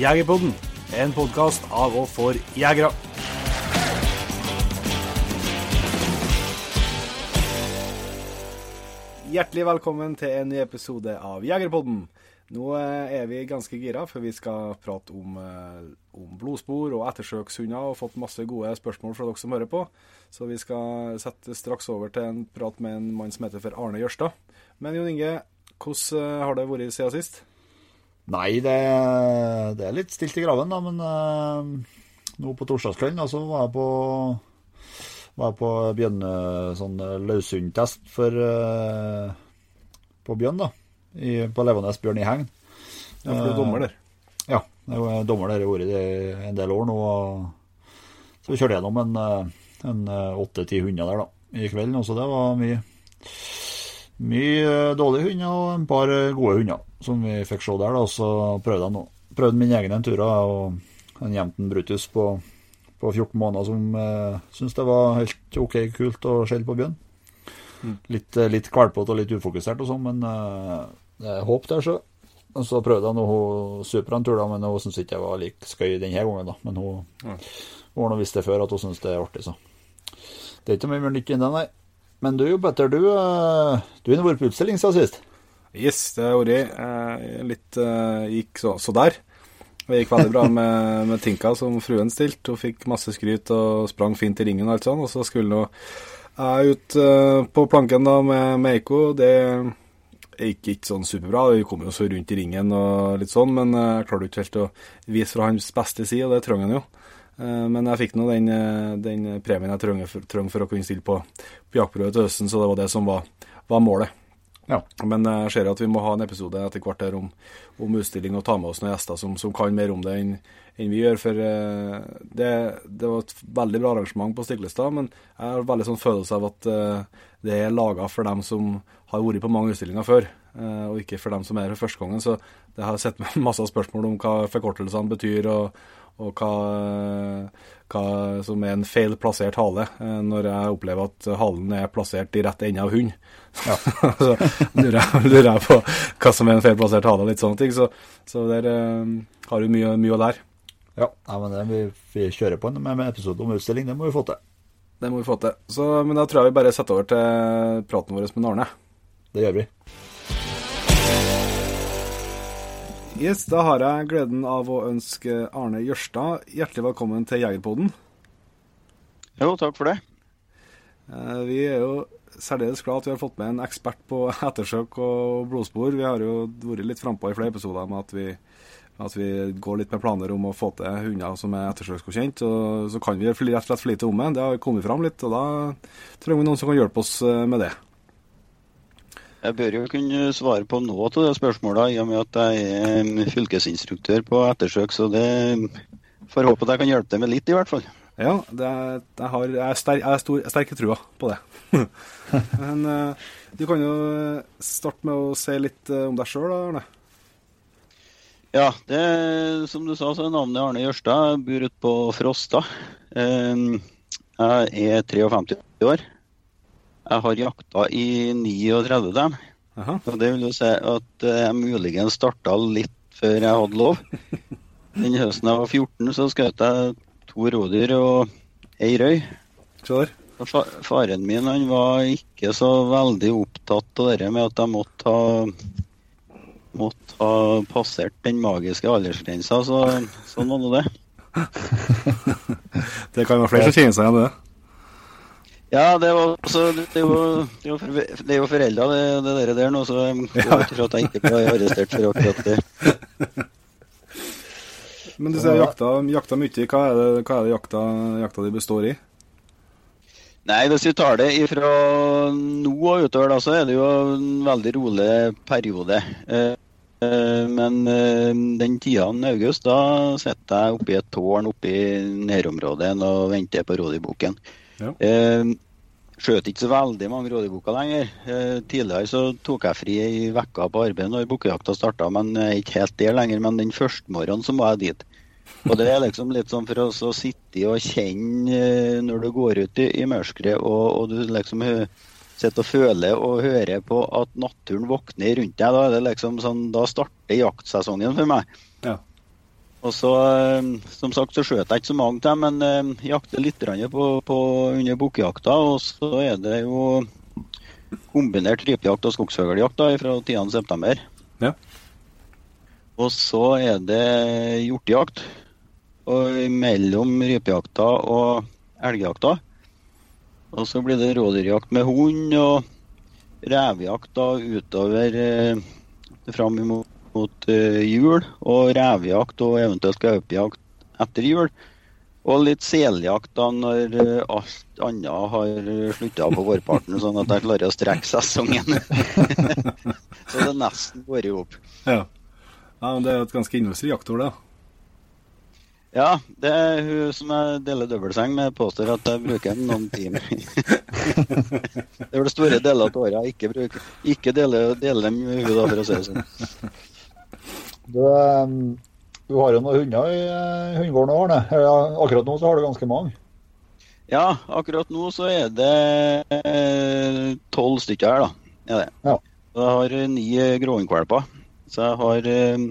Jegerpodden, en podkast av og for jegere. Hjertelig velkommen til en ny episode av Jegerpodden. Nå eh, er vi ganske gira, for vi skal prate om, eh, om blodspor og ettersøkshunder, og fått masse gode spørsmål fra dere som hører på. Så vi skal sette straks over til en prat med en mann som heter for Arne Jørstad. Men Jon Inge, hvordan eh, har det vært siden sist? Nei, det, det er litt stilt i graven, da, men eh, nå på torsdagskvelden altså, var jeg på var jeg på bjørn, sånn løshundtest for eh, på bjørn, da. I, på Levanes bjørn i hegn. Ja, for du er dommer der? Ja, jeg er dommer der. Jeg har vært i en del år nå. Og, så vi kjørte gjennom en, en åtte-ti hunder der da, i kvelden. Også det var mye, mye dårlige hunder og en par gode hunder som vi fikk se der. da, og Så prøvde jeg nå. Prøvde min egen en tur og en Jemten Brutus på, på 14 måneder som eh, syntes det var helt OK kult å skjelle på bjørn. Mm. Litt, litt kvalpete og litt ufokusert og sånn, men eh, det er håp der, så. Og så prøvde jeg noe Supra en tur, da, men hun syntes ikke jeg var like skøy denne gangen. da, Men hun mm. hun har nå visst det før at hun syns det er artig, så. Det er ikke mye mer nytt enn det, nei. Men du, Petter, du, eh, du har vært på utstilling siden sist. Yes, det har vært eh, litt eh, Gikk så, så der. Det gikk veldig bra med, med Tinka, som fruen stilte. Hun fikk masse skryt og sprang fint i ringen og alt sånn. Og så skulle hun jeg ut eh, på planken da med, med Eiko. Det gikk ikke sånn superbra. Vi kom jo så rundt i ringen og litt sånn, men jeg klarte ikke helt å vise fra hans beste side, og det trenger han jo. Eh, Men jeg fikk nå den, eh, den premien jeg trengte for, treng for å kunne stille på, på jaktprøve til høsten, så det var det som var, var målet. Ja. Men jeg ser at vi må ha en episode etter hvert om, om utstilling og ta med oss noen gjester som, som kan mer om det enn enn vi gjør. For eh, det, det var et veldig bra arrangement på Stiklestad, men jeg har veldig sånn følelse av at det er laga for dem som har vært på mange utstillinger før, og ikke for dem som er her for første gangen. Så det har sett meg masse spørsmål om hva forkortelsene betyr, og, og hva, hva som er en feil plassert hale, eh, når jeg opplever at halen er plassert i rett ende av hund. så lurer jeg, lurer jeg på hva som er en feil plassert hale, og litt sånne ting. Så, så der um, har du mye, mye å lære. Ja, nei, men det, vi, vi kjører på en med, med episode om utstilling, det må vi få til. Det må vi få til. Så, men da tror jeg vi bare setter over til praten vår med Arne. Det gjør vi. Yes, Da har jeg gleden av å ønske Arne Jørstad hjertelig velkommen til Jegerpoden. Jo, takk for det. Eh, Vi er jo særdeles glad at vi har fått med en ekspert på ettersøk og blodspor. Vi har jo vært litt frampå i flere episoder med at vi, at vi går litt med planer om å få til hunder som er ettersøksgodkjent. Så kan vi rett og slett for lite om det. Det har kommet fram litt, og da trenger vi noen som kan hjelpe oss eh, med det. Jeg bør jo kunne svare på noe av de spørsmålene, i og med at jeg er fylkesinstruktør på ettersøk, så det får håpe at jeg kan hjelpe deg med litt, i hvert fall. Ja, det er, jeg har jeg er sterk, jeg er stor, jeg er sterk trua på det. Men eh, du kan jo starte med å si litt eh, om deg sjøl, Arne. Ja, det som du sa, så er navnet Arne Jørstad. Jeg bor ute på Frosta. Eh, Jeg er 53 år. Jeg har jakta i 39 dem. Og det vil jo si at jeg muligens starta litt før jeg hadde lov. Den høsten jeg var 14, så skjøt jeg to rådyr og ei røy. Klar. fa- Faren min han var ikke så veldig opptatt av det med at jeg måtte ha, måtte ha passert den magiske aldersgrensa, så sånn var nå det. Det kan være flere som kjenner seg igjen i det. Ja, det var også Det jo, det det jo foreldra, det, det der, der nå, så jeg går ut ifra at jeg ikke ble arrestert for akkurat det. Men du sier jakta, jakta mye. Hva er det, hva er det jakta, jakta de består i? Nei, hvis vi tar det fra nå og utover, da, så er det jo en veldig rolig periode. Eh, eh, men eh, den tida i august, da sitter jeg oppi et tårn oppe i nærområdet og venter på rådyrbukken. Ja. Eh, skjøt ikke så veldig mange rådyrbukker lenger. Eh, tidligere så tok jeg fri ei uke på arbeid når bukkejakta starta, men er ikke helt der lenger. Men den første morgenen så må jeg dit. Og det er liksom litt sånn for oss å sitte og kjenne eh, når du går ut i, i mørket og, og, du liksom sitter og føler og hører på at naturen våkner rundt deg. Da, liksom sånn, da starter jaktsesongen for meg. Og så, eh, Som sagt så skjøt jeg ikke så mange til, men eh, jakter litt på, på under bukkjakta. Og så er det jo kombinert rypejakt og skogsfugljakt fra 10.9. Ja. Og så er det hjortejakt. Og mellom rypejakta og elgjakta. Og så blir det rådyrjakt med hund og revejakt da utover eh, fram mot, mot eh, jul. Og revejakt og eventuelt gaupejakt etter jul. Og litt seljakt da når eh, alt annet har slutta på vårparten, sånn at jeg klarer å strekke sesongen. så det nesten går i hop. Ja. ja, men det er et ganske innholdsrikt jaktår, det. Ja, det er hun som jeg deler dobbeltseng med, påstår at jeg bruker noen timer. det er vel store deler av året jeg ikke bruker. Ikke deler, deler dem med hun da, for å si det sånn. Du, um, du har jo noen hunder i uh, hundegården òg, Arne. Akkurat nå så har du ganske mange. Ja, akkurat nå så er det eh, tolv stykker her, da. Det. Ja. Jeg har eh, ni gråhundkvalper. Så jeg har eh,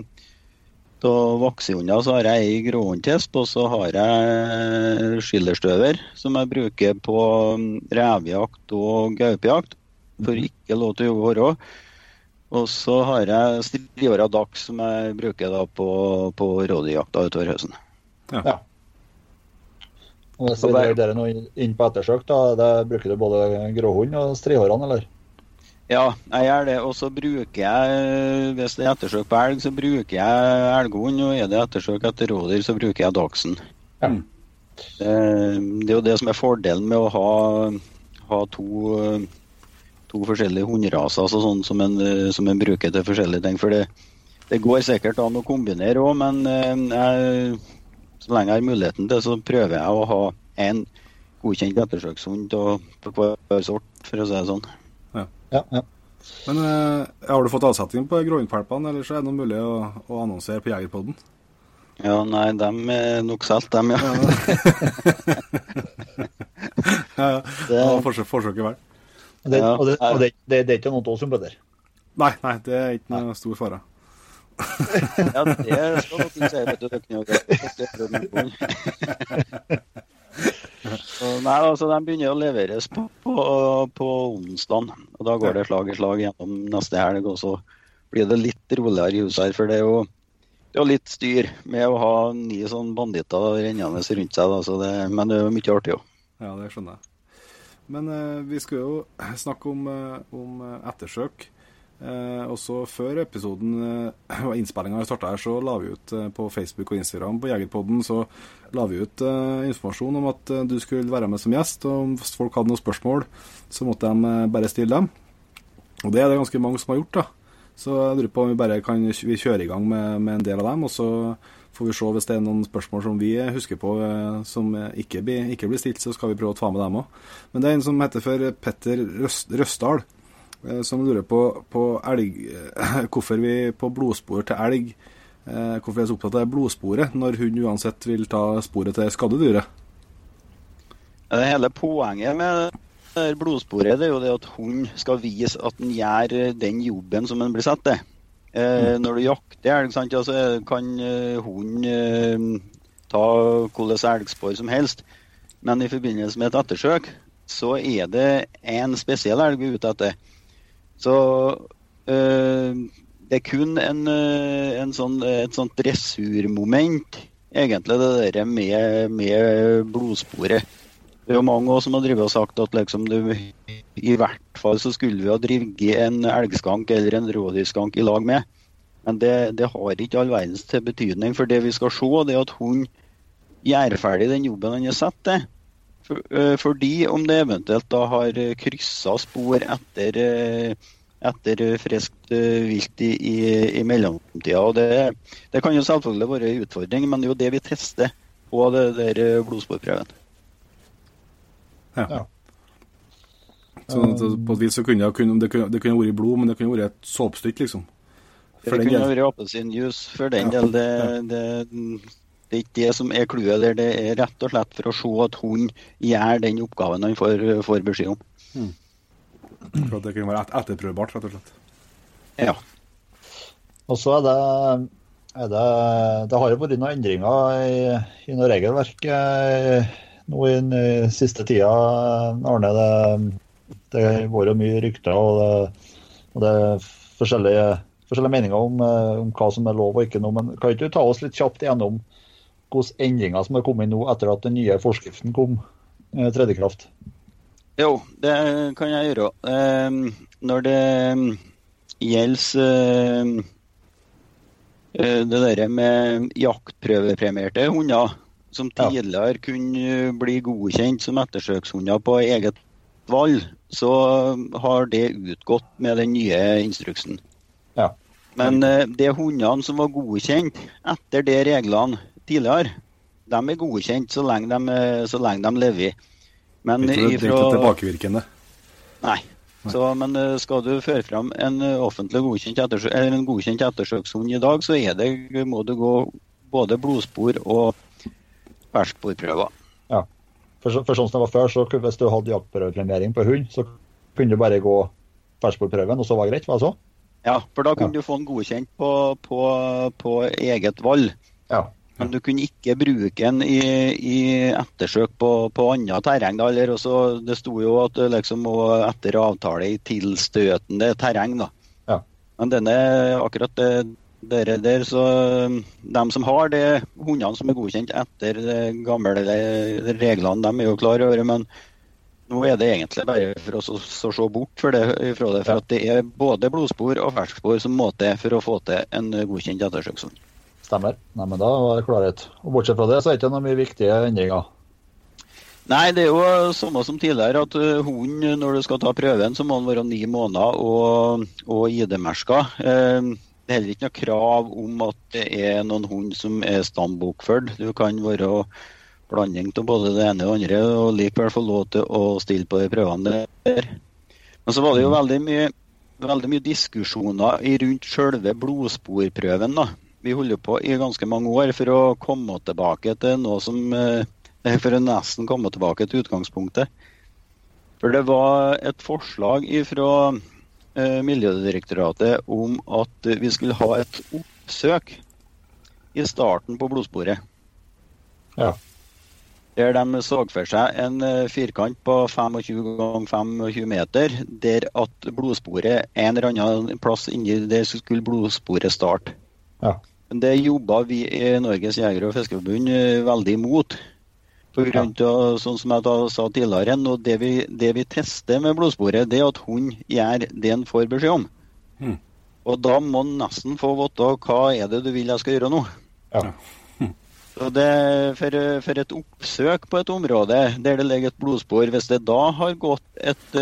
av voksehunder så har jeg ei gråhundtisp, og så har jeg skillerstøver som jeg bruker på mm, revejakt og gaupejakt. For ikke lov til å gjøre. hårå. Og så har jeg striåra dags som jeg bruker da på, på rådyrjakta utover høsten. Ja. Og Hvis vi dere nå inn på ettersøk, da, det bruker du både gråhund og strihårene, eller? Ja, jeg gjør det. Og så bruker jeg, hvis det er ettersøk på elg, så bruker jeg elghund. Og er det ettersøk etter rådyr, så bruker jeg dagsen. Ja. Det, det er jo det som er fordelen med å ha, ha to, to forskjellige hunderaser altså sånn som en, som en bruker til forskjellige ting. For det, det går sikkert an å kombinere òg, men eh, jeg, så lenge jeg har muligheten til, så prøver jeg å ha en godkjent ettersøkshund på hver sort, for å si det sånn. Ja, ja. Men eh, har du fått avsetning på gråhundvalpene, eller så er det noe mulig å, å annonsere på Jegerpodden? Ja, nei, dem er nok solgt, dem, ja. Ja, ja. Det- var forsøk, forsøket vel. Og det, Ja. og det, og det, det, det er ikke noe til oss som bødder. Nei, nei, det er ikke noe stor fare. ja, det skal dere si, vet du. dere. Så, Nei, altså, De begynner å leveres på, på, på onsdag. Og da går det slag i slag gjennom neste helg. Og så blir det litt roligere i huset her. For det er jo, det er litt styr med å ha ni sånn banditter rennende rundt seg. Da, så det, men det er jo mye artig òg. Ja, det skjønner jeg. Men eh, vi skulle jo snakke om, eh, om eh, ettersøk. Eh, også før episoden eh, og innspillinga starta her, så la vi ut eh, på Facebook og Instagram på Jegerpodden så la vi ut eh, informasjon om at du skulle være med som gjest. Og hvis folk hadde noen spørsmål, så måtte de bare stille dem. Og det er det ganske mange som har gjort, da. Så jeg lurer på om vi bare kan kjøre i gang med, med en del av dem, og så får vi se hvis det er noen spørsmål som vi husker på eh, som ikke blir, ikke blir stilt, så skal vi prøve å ta med dem òg. Men det er en som heter for Petter Røst, Røsdal, eh, som lurer på, på elg, hvorfor vi på blodspor til elg eh, Hvorfor vi er så opptatt av blodsporet når hun uansett vil ta sporet til skadde dyret. Hele poenget med blodsporet det er jo det at hun skal vise at den gjør eh, den jobben som den blir satt til. Eh, Når du jakter elg, sant, altså, så kan eh, hunden eh, ta hvilket elgspor som helst. Men i forbindelse med et ettersøk, så er det en spesiell elg vi er ute etter. Så eh, det er kun en, en sånn, et sånt dressurmoment, egentlig, det der med, med blodsporet. Det er jo mange som har drivet og sagt at liksom det, i hvert fall så skulle vi ha drevet en elgskank eller en rådyrskank i lag med. Men det, det har ikke all verdens til betydning. For det vi skal se, det er at hun gjør ferdig den jobben han er satt til. Eh, fordi om det eventuelt da har kryssa spor etter, eh, etter friskt eh, vilt i, i, i mellomtida. Og det, det kan jo selvfølgelig være en utfordring, men det er jo det vi tester på det der blodsporprøven. Ja. Så, så på et vis så kunne det, kunne, det, kunne, det kunne vært blod, men det kunne vært et såpestykke, liksom. For det kunne vært appelsinjuice for den Ja. del. Det, det, det er ikke det som er clouet der. Det er rett og slett for å se at hun gjør den oppgaven han får, får beskjed om. For at det kunne være et, etterprøvbart, rett og slett. Ja. Og så er det, er det Det har jo vært noen endringer i, i noe regelverk eh, nå i den eh, siste tida, Arne. Det, det har vært mye rykter, og det, og det er forskjellige, forskjellige meninger om, eh, om hva som er lov og ikke nå. Men kan ikke du ta oss litt kjapt gjennom hvilke endringer som er kommet nå etter at den nye forskriften kom, eh, tredje kraft? Jo, det kan jeg gjøre. Når det gjelder det der med jaktprøvepremierte hunder, som Ja. tidligere kunne bli godkjent som ettersøkshunder på eget valg, så har det utgått med den nye instruksen. Ja. Men eh, de hundene som var godkjent etter de reglene tidligere, de er godkjent så lenge de, eh, så lenge de lever. Men Det er ikke- det er ikke tilbakevirkende. Nei. Så, men eh, skal du føre fram en offentlig godkjent, ettersøk, godkjent ettersøkshund i dag, så er det, må du gå både blodspor og fersksporprøver. Ja. For, for sånn som det var før, så hvis du hadde jaktprøvepremiering på hund, så kunne du bare gå ferskbordprøven, og så var det greit? var det så? Ja, for da kunne Ja. du få den godkjent på, på, på eget valg. Ja. Men du kunne ikke bruke den i, i ettersøk på, på annet terreng. Da, eller også, det sto jo at liksom må etter avtale i tilstøtende terreng. da. Ja. Men denne, akkurat det dere der, så um, de som har det, hundene som er godkjent etter de gamle reglene, de er jo klar over. Men nå er det egentlig bare for oss å, å se bort for det, fra det. For at det er både blodspor og ferskspor som må til for å få til en godkjent ettersøkshund. Stemmer. Nei, men da var det klarhet. Og bortsett fra det, så er det ikke noen mye viktige endringer. Nei, det er jo samme som tidligere, at hunden når du skal ta prøven, så må den være ni måneder og, og ID-merka. Eh, det er heller ikke noe krav om at det er noen hund som er stambokført. Du kan være blanding av både det ene og det andre, og likevel få lov til å stille på de prøvene der. Men så var det jo veldig mye, veldig mye diskusjoner rundt selve blodsporprøven. da. Vi holder på i ganske mange år for å komme tilbake til noe som eh, For å nesten komme tilbake til utgangspunktet. For det var et forslag fra eh, Miljødirektoratet om at vi skulle ha et oppsøk i starten på blodsporet. Ja. Der de så for seg en eh, firkant på 25 ganger 25 meter, der at blodsporet en eller annen plass inni der skulle blodsporet starte. Ja. Det jobba vi i Norges jeger- og fiskerforbund eh, veldig imot. På grunn av, sånn som jeg da sa tidligere, og det vi, det vi tester med blodsporet, det er at hund gjør det en får beskjed om. Mm. Og da må han nesten få vite hva er det du vil jeg skal gjøre nå. Ja. Så det, for, for et oppsøk på et område der det ligger et blodspor, hvis det da har gått et,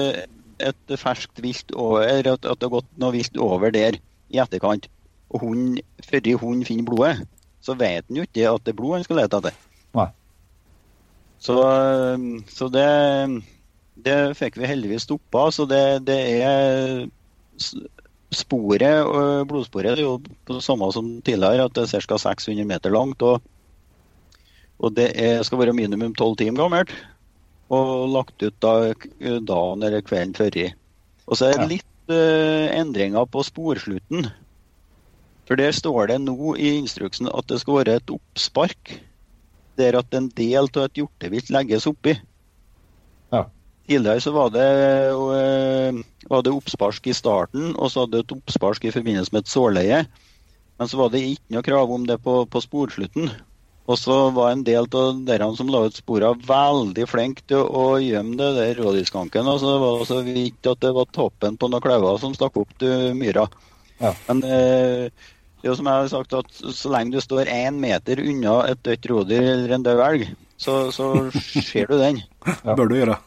et ferskt vilt over, eller at, at det har gått noe vilt over der i etterkant, og hun, før hunden finner blodet, så vet han jo ikke at det er blod han skal lete etter. Nei. Så, så det, det fikk vi heldigvis stoppa. Så det, det er Sporet, og blodsporet er jo på det samme som tidligere, at det er ca. 600 meter langt. Og, og det er, skal være minimum 12 timer gammelt. Og lagt ut da, dagen eller kvelden før. i. Og så er det Ja. litt eh, endringer på sporslutten. For der står det nå i instruksen at det skal være et oppspark der at en del av et hjortevilt legges oppi. Ja. Tidligere så var det, øh, var det oppspark i starten, og så hadde det et oppspark i forbindelse med et sårleie. Men så var det ikke noe krav om det på, på sporslutten. Og så var en del av dere som la ut sporene veldig flinke til å gjemme det der rådyrskanken. Altså det var så vidt at det var toppen på noen klauver som stakk opp til myra. Ja. Men eh, det er jo som jeg har sagt, at så lenge du står én meter unna et dødt rådyr eller en død elg, så, så ser du den. Bør du gjøre.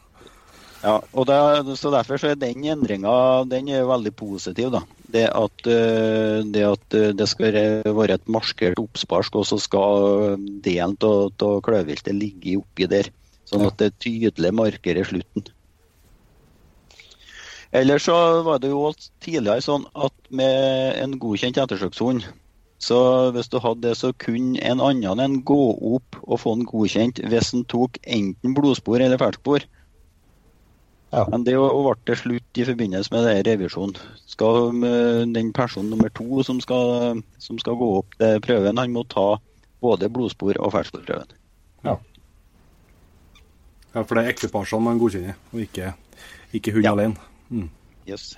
Ja, og det, så Derfor så er den endringa den er veldig positiv. da. Det at, eh, det at eh, det skal være et markert oppspark, og så skal delen av kløvviltet ligge oppi der. Sånn at det tydelig markerer slutten. Ellers så var det jo tidligere sånn at med en godkjent ettersøkshund, så hvis du hadde det, så kunne en annen enn gå opp og få den godkjent hvis den tok enten blodspor eller ferskspor. Ja. Men det ble til slutt i forbindelse med det revisjonen. Skal eh, den personen nummer to som skal, som skal gå opp til prøven, han må ta både blodspor og fersksporprøven. Ja. Ja, for det er ekvipasjene man godkjenner, og ikke, ikke hund Ja. alene. Mm. Yes.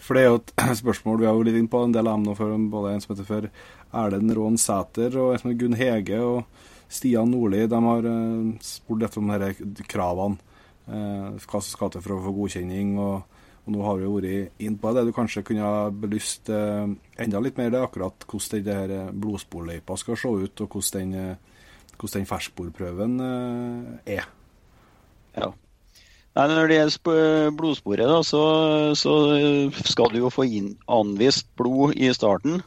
For det er jo et spørsmål vi har vært litt inn på en del av nå før, både en som heter før Erlend Rån Sæter og en som heter Gunn Hege og Stian Nordli. De har eh, spurt litt om disse kravene. Eh, hva som skal til for å få godkjenning. Og, og nå har vi vært inn på det. Du kanskje kunne ha belyst eh, enda litt mer det akkurat hvordan det her blodsporløypa skal se ut, og hvordan den, hvordan den fersksporprøven er. Ja. Nei, når det gjelder blodsporet, da, så, så skal du jo få inn anvist blod i starten.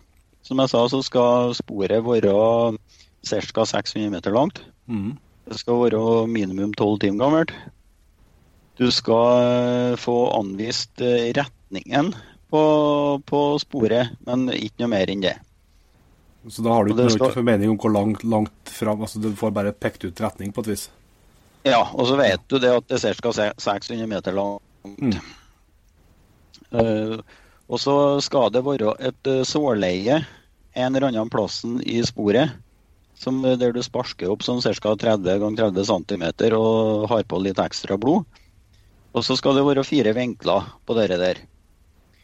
Som jeg sa, så skal sporet være ca. 600 meter langt. Mm. Det skal være minimum 12 timer gammelt. Du skal eh, få anvist eh, retningen på, på sporet, men ikke noe mer enn det. Så da har du ikke skal- noe formening om hvor langt, langt fram altså Du får bare pekt ut retning på et vis. Ja, og så vet du det at det er ca. 600 meter langt. Mm. Eh, og så skal det være et eh, sårleie en eller annen plassen i sporet, som, eh, der du sparker opp sånn ca. 30 ganger 30 cm og har på litt ekstra blod. Og så skal det være fire vinkler på det der.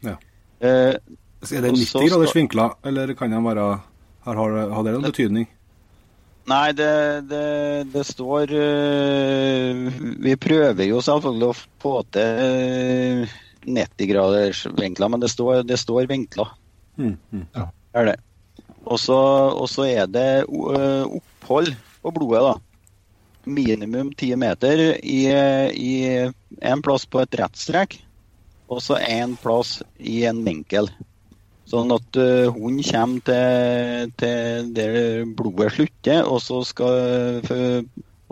Ja. Eh, Er det 90 graders skal- vinkler, eller kan de være har, har det noen betydning? Nei, det, det, det står uh, Vi prøver jo selvfølgelig å få til 90-graders vinkler, men det står, det står vinkler. Mm, mm. Er det. Og så og så er det uh, opphold på blodet, da. Minimum ti meter i, i en plass på et rettstrekk, og så én plass i en vinkel. Sånn at uh, hun kommer til, til der blodet slutter, og så, skal, for,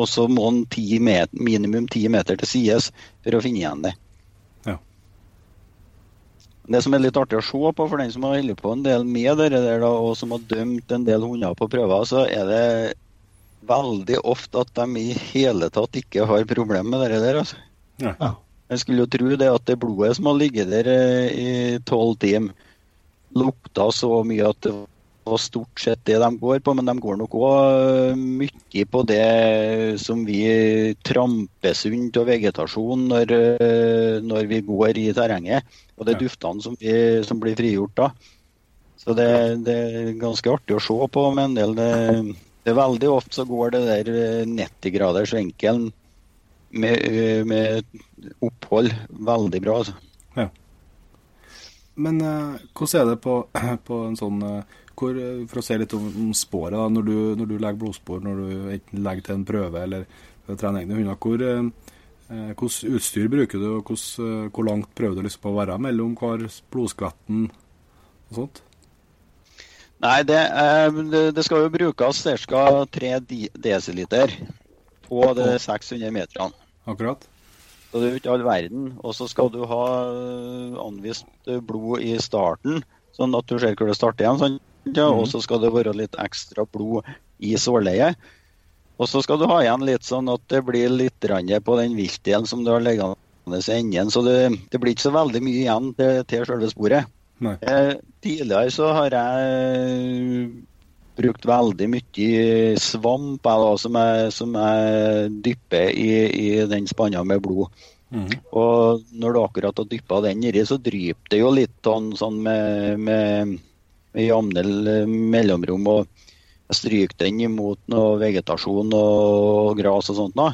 og så må han ti met, minimum ti meter til sides for å finne igjen det. Ja. Det som er litt artig å se på for den som har holdt på en del med det der, da, og som har dømt en del hunder på prøver, så er det veldig ofte at de i hele tatt ikke har problemer med det der. altså. Ja. Ja. Jeg skulle jo tro det at det blodet som har ligget der eh, i tolv timer, lukta så mye at det var stort sett det de går på, men de går nok òg mye på det som vi trampes rundt av vegetasjon når, eh, når vi går i terrenget, og det er duftene som, vi, som blir frigjort da. Så det, det er ganske artig å se på med en del. Det, det er veldig ofte så går det der eh, 90-graders vinkelen med, eh, med opphold veldig bra. altså. Men eh, hvordan er det på, på en sånn eh, hvor, eh, For å se litt om, om sporet, da, når du, når du legger blodspor, når du enten legger til en prøve eller trener egne hunder, hvor, hvordan utstyr bruker du, og hvordan, hvor langt prøver du liksom å være mellom hver blodskvetten og sånt? Nei, det, det, skal jo brukes ca. 3 dl på de 600 meterne. Akkurat? Det er jo ikke all verden. Og så skal du ha øh, anvist øh, blod i starten, sånn at du ser hvor det starter igjen. Sånn. Ja, og så skal det være litt ekstra blod i sårleiet. Og så skal du ha igjen litt sånn at det blir litt på den viltdelen som du har liggende i enden. Så det, det blir ikke så veldig mye igjen til, til selve sporet. Eh, tidligere så har jeg brukt veldig mye svamp da, som, jeg, som jeg dypper i, i den spanna med blod. Mm. Og når du akkurat har dyppa den nedi, så dryper det jo litt sånn, sånn med, med, med jevne mellomrom. Og jeg stryker den imot noe vegetasjon og gras og sånt. Da.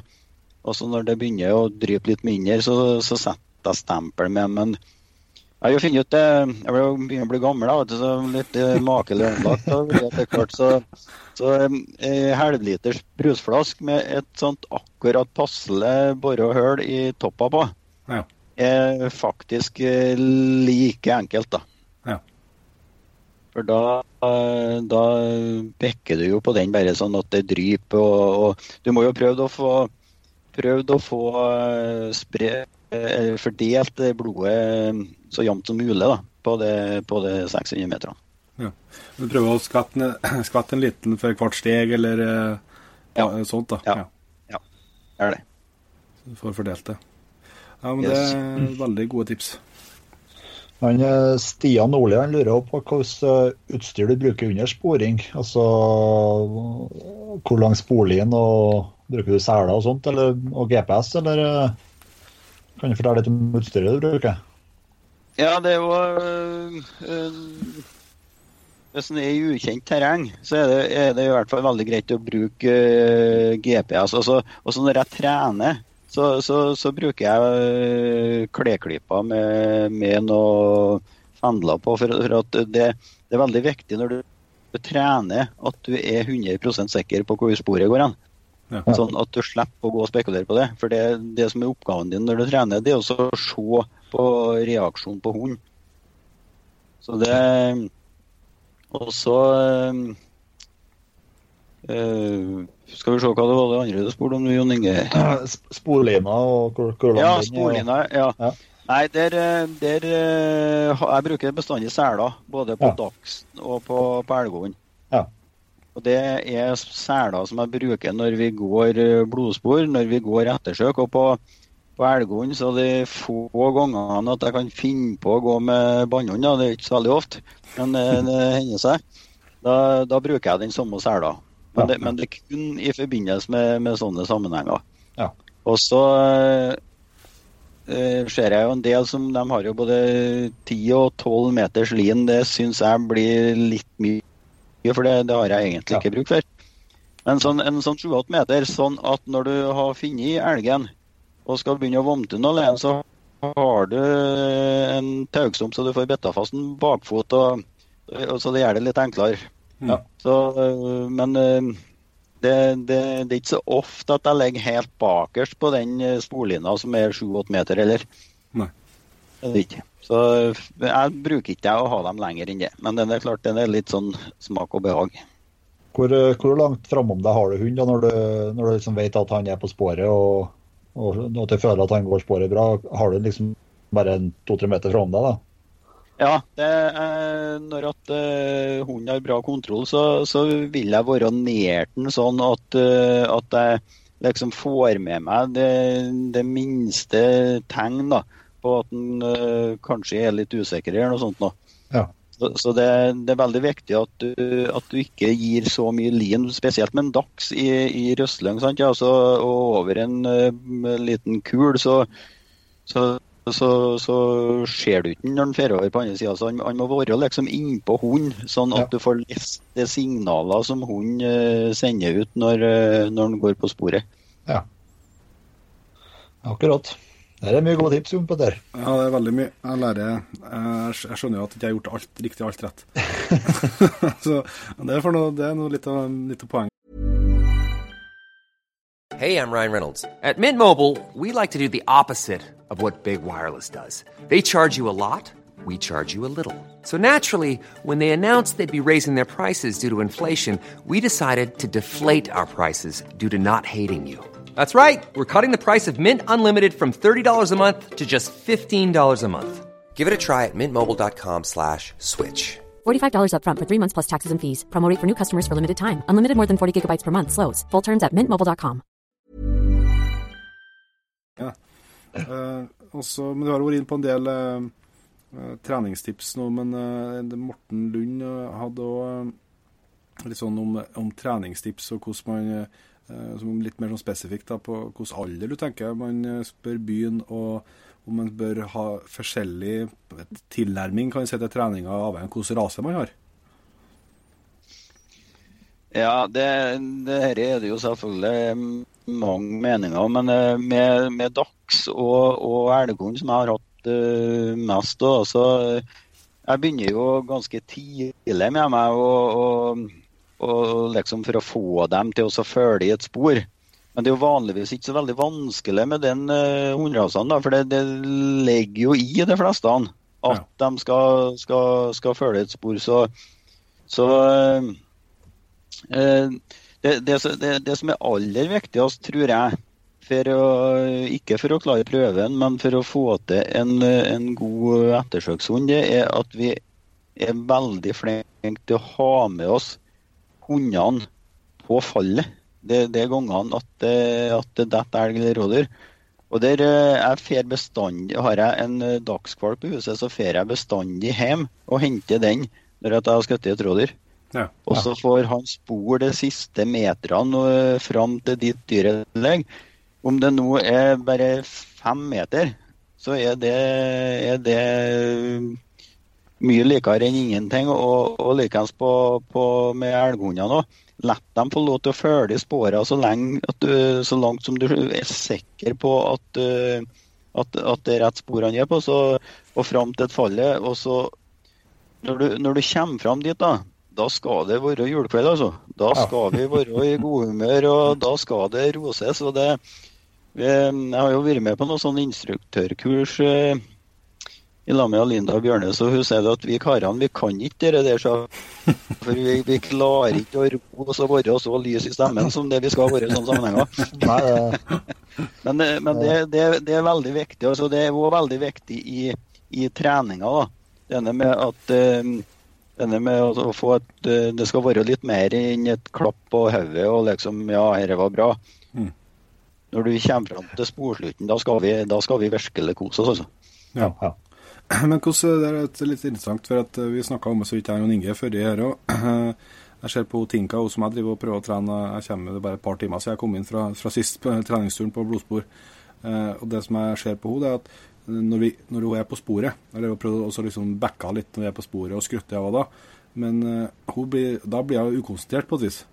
Og så når det begynner å drype litt mindre, så, så setter jeg stempel med. Men Jeg funnet ut det, jeg begynner å bli gammel, da, vet du, så litt eh, makelig anlagt. Så, så eh, halvliters brusflask med et sånt akkurat passelig borehull i toppa på, Ja. er faktisk eh, like enkelt, da. Ja. For da, eh, da bekker du jo på den bare sånn at det dryper, og, og du må jo prøve å få prøve å få eh, spre, eh, fordelt blodet eh, så jevnt som mulig da, på det, på det 600 meterne. Ja. Du prøver å skvette en, skvette en liten for hvert steg, eller eh, Ja. ja, sånt, da. Ja. Ja. Er det. Så Du får fordelt det. Ja, men Yes. det er veldig gode tips. Han, eh, Stian Nordli han lurer på hvilket utstyr du bruker under sporing. Altså hvor lang sporlinje og bruker du seler og sånt, eller, og GPS, eller eh, kan du fortelle litt om utstyret du bruker? Ja, det er jo øh, øh, Hvis en er i ukjent terreng, så er det, er det i hvert fall veldig greit å bruke øh, GPS. Altså, også når jeg trener, så, så, så bruker jeg øh, kleklyper med, med noe fendler på. For, for at det, det er veldig viktig når du trener at du er 100% sikker på hvor sporet går hen. Ja. Sånn at du slipper å gå og spekulere på det. For det, det som er oppgaven din når du trener, det er også å se på reaksjonen på hund. Så det Og så eh, Skal vi se hva det var det andre du spurte om, Jon Inge? Sp- Sporlina og hvor, hvor Ja, sporlina. Ja. Ja. Nei, der, eh, der Jeg bruker bestandig seler, både på Ja. dagsen og på, på elghund. Og det er seler som jeg bruker når vi går eh, blodspor, når vi går ettersøk. Og på, på elghund så er det få gangene at jeg kan finne på å gå med bannhund. Det er ikke så veldig ofte, men det, det hender seg. Da, da bruker jeg den samme sela. Men, det, men det er kun i forbindelse med, med sånne sammenhenger. Ja. Og så eh, eh, ser jeg jo en del som de har jo både 10 og 12 meters lin. Det syns jeg blir litt mye, for det, det har jeg egentlig Ja. ikke bruk for. Men sånn, en sånn 7-8 meter, sånn at når du har funnet elgen og skal begynne å vomte den alene, så har du en taugstump så du får betta fast en bakfot, og, og så det gjør det litt enklere. Ja. Så, men øh, det, det, det er ikke så ofte at jeg ligger helt bakerst på den øh, sporlina som er 7-8 meter, eller? Nei. Det er det ikke. Så jeg bruker ikke å ha dem lenger enn det. Men det er klart det er litt sånn smak og behag. Hvor, eh, hvor langt framom deg har du hund da, når du, når du liksom vet at han er på sporet og, og at du føler at han går sporet bra? Har du liksom bare en to-tre meter framom deg? da? Ja, det er, når at uh, hunden har bra kontroll, så, så vil jeg være nær den sånn at, uh, at jeg liksom får med meg det, det minste tegn da, på at den øh, kanskje er litt usikker eller noe sånt. nå. Ja. Så, så det, det er veldig viktig at du, at du ikke gir så mye lin, spesielt med en dags i, i røsling. sant? Ja, så, og over en uh, liten kul, så, så, så, så ser du ikke når den drar over på andre sida. Så han, han må være liksom innpå hunden, sånn at Ja. du får lest de signaler som hunden uh, sender ut når, uh, når den går på sporet. Ja, Akkurat. Det er mye gode tips, Jon Petter. Ja, det er veldig mye. Jeg lærer Jeg, jeg skjønner jo at jeg ikke har gjort alt riktig alt rett. så det er, for noe, det er noe litt av, litt av poeng. Hey, I'm Ryan Reynolds. At Mint Mobile, we like to do the opposite of what Big Wireless does. They charge you a lot, we charge you a little. So naturally, when they announced they'd be raising their prices due to inflation, we decided to deflate our prices due to not hating you. That's right. We're cutting the price of Mint Unlimited from $30 a month to just $15 a month. Give it a try at mintmobile.com slash switch. $45 upfront for three months plus taxes and fees. Promo rate for new customers for limited time. Unlimited more than 40 gigabytes per month. Slows. Full terms at mintmobile.com. Eh, også, men Du har vært inne på en del eh, eh, treningstips nå, men Morten Lund hadde òg litt sånn om, om treningstips og hvordan man som Litt mer sånn spesifikt da, på hvilken alder du tenker man eh, bør begynne, og om man bør ha forskjellig tilnærming kan si, til treninga avhengig av hvilken rase man har. Ja, det, det er det jo selvfølgelig mange meninger. Men eh, med, med dachs og, og elghund, som jeg har hatt uh, mest. Da. Så jeg begynner jo ganske tidlig med meg og, og, og liksom for å få dem til å følge et spor. Men det er jo vanligvis ikke så veldig vanskelig med den uh, hundrasen, for det, det, ligger jo i de fleste at ja. de skal, skal, skal, følge et spor. Så, så uh, det, det, det, som er aller viktigst, tror jeg, for å, ikke for å klare prøven, men for å få til en, en god ettersøkshund, det er at vi er veldig flinke til å ha med oss hundene på fallet. Det, det er gangene at det, at det detter elg eller rådyr. Og der eh, jeg fer bestandig, Har jeg en eh, dagskvalp på huset, så fer jeg bestandig hjem og henter den når jeg har skutt et rådyr. Ja. Og så får han spor de siste meterne eh, fram til ditt dyret ligger. Om det nå er bare fem meter, så er det, er det mye likere enn ingenting. Og, og likeens med elghundene òg. La dem få lov til å følge sporene så, så langt som du er sikker på at, at, at det er rett spor han er på, så, og fram til et fallet. Og så, når du, når du kommer fram dit, da, da skal det være julekveld, altså. Da skal vi være i godhumør, og da skal det roses. og det jeg har jo vært med på noen sånne instruktørkurs eh, i lag med Linda Bjørnes, og hun sier at vi karene vi kan ikke det der. Så, for vi, vi, klarer ikke å ro oss og være så lys i stemmen som det vi skal være i sånne sammenhenger. Men, eh, men det, det, det, er veldig viktig. Altså, det er også veldig viktig i, i treninga. da. Denne med at eh, denne med å få et, det skal være litt mer enn et klapp på hodet og liksom Ja, dette var bra. Mm når du kommer fram til sporslutten, da skal vi, da skal vi virkelig kose oss. Altså. Ja, ja. Men hvordan, det er litt interessant, for at vi snakka om det så vidt jeg og Inge før her òg. Jeg ser på Tinka, hun som jeg driver og prøver å trene. Jeg kommer det bare et par timer siden jeg kom inn fra, fra sist på treningsturen på blodspor. Eh, og Det som jeg ser på henne, er at når, vi, når hun er på sporet Eller hun prøver også liksom backa litt når vi er på sporet og skrutter av da. Men uh, blir, da blir hun ukonsentrert på et vis.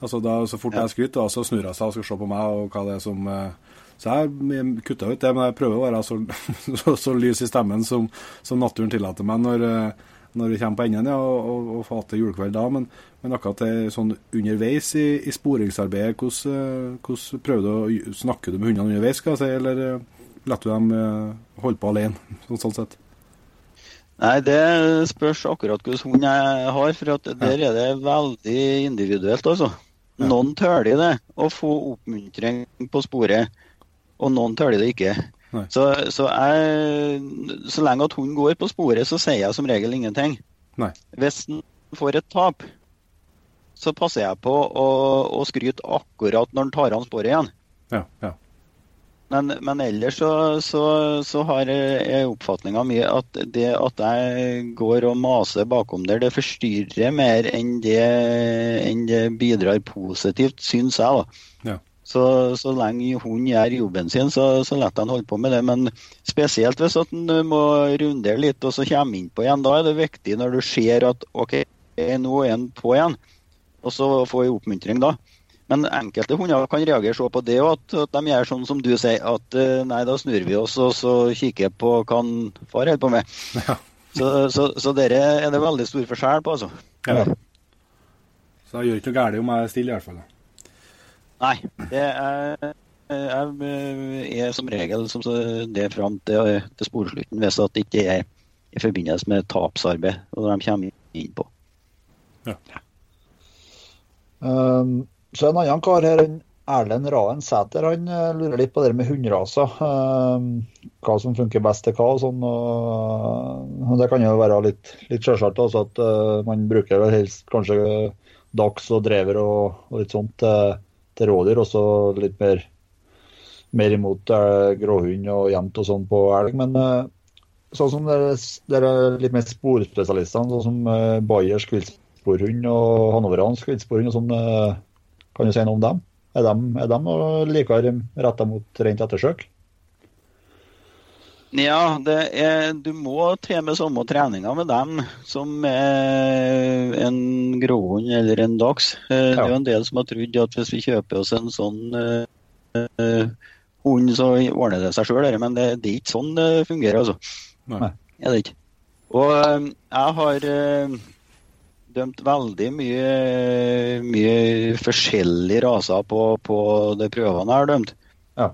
Altså da, Så fort jeg skryter, så snur hun seg og skal se på meg og hva det er som eh, Så jeg kutta ut det, men jeg prøver å være så, så, så lys i stemmen som, som naturen tillater meg når, eh, når vi kommer på enden ja, og, og, og til julekveld da. Men, men akkurat det sånn underveis i, i sporingsarbeidet, hvordan, eh, hvordan prøver du å snakke du med hundene underveis, skal jeg si, eller lar du dem holde på alene, sånn, sånn sett? Nei, Det spørs akkurat hvilken hund jeg har. for Der er det veldig individuelt. altså. Noen tøler det å få oppmuntring på sporet, og noen tøler det ikke. Så, så, jeg, så, lenge at hunden går på sporet, så sier jeg som regel ingenting. Nei. Hvis den får et tap, så passer jeg på å, å skryte akkurat når den tar av sporet igjen. Ja, ja. Men, men, ellers så, så, så har jeg oppfatninga mi at det at jeg går og maser bakom der, det forstyrrer mer enn det, enn det bidrar positivt, syns jeg. da. Ja. Så, så, lenge hunden gjør jobben sin, så, så lar han holde på med det. Men spesielt hvis at han må rundere litt og så kommer inn på igjen. Da er det viktig når du ser at OK, nå er han på igjen, og så får jeg oppmuntring da. Men enkelte hunder kan reagere så på det, at, at de gjør sånn som du sier, at eh, nei, da snur vi oss og så kikker på hva far holder på med. Ja. Så, så, så dere er det veldig stor forskjell på, altså. Ja. Så det gjør ikke noe galt om jeg er stille, i hvert fall? Nei. Det er, er, er som regel som det fram til, til sporslutten, hvis det ikke er i forbindelse med tapsarbeid, og de kommer inn på. Ja. Um, så en annen kar her, Erlend Raen Sæter, han eh, lurer litt på det med hundraser. Um, hva som funker best til hva og sånn. Og det kan jo være litt, litt altså at uh, man bruker vel helst kanskje dags og drever og, og litt sånt til, til rådyr, og så litt mer, mer imot uh, gråhund og jevnt og sånn på elg. Men uh, sånn som dere, dere litt mer sporspesialistene, sånn som uh, Bayers kvillsporhund og hanoveransk kvillsporhund og sånn. Kan du si noe om dem? Er de, er de likere retta mot rent ettersøk? Ja, er, du må til med samme treninga med dem som med en gråhund eller en dags. Eh, ja. Det er jo en del som har trodd at hvis vi kjøper oss en sånn eh, hund, så ordner det seg sjøl. Men det, det, er ikke sånn det fungerer, altså. Nei. Er det ikke. Og eh, jeg har eh, dømt veldig mye, mye forskjellige raser på, på de prøvene jeg har dømt. Ja.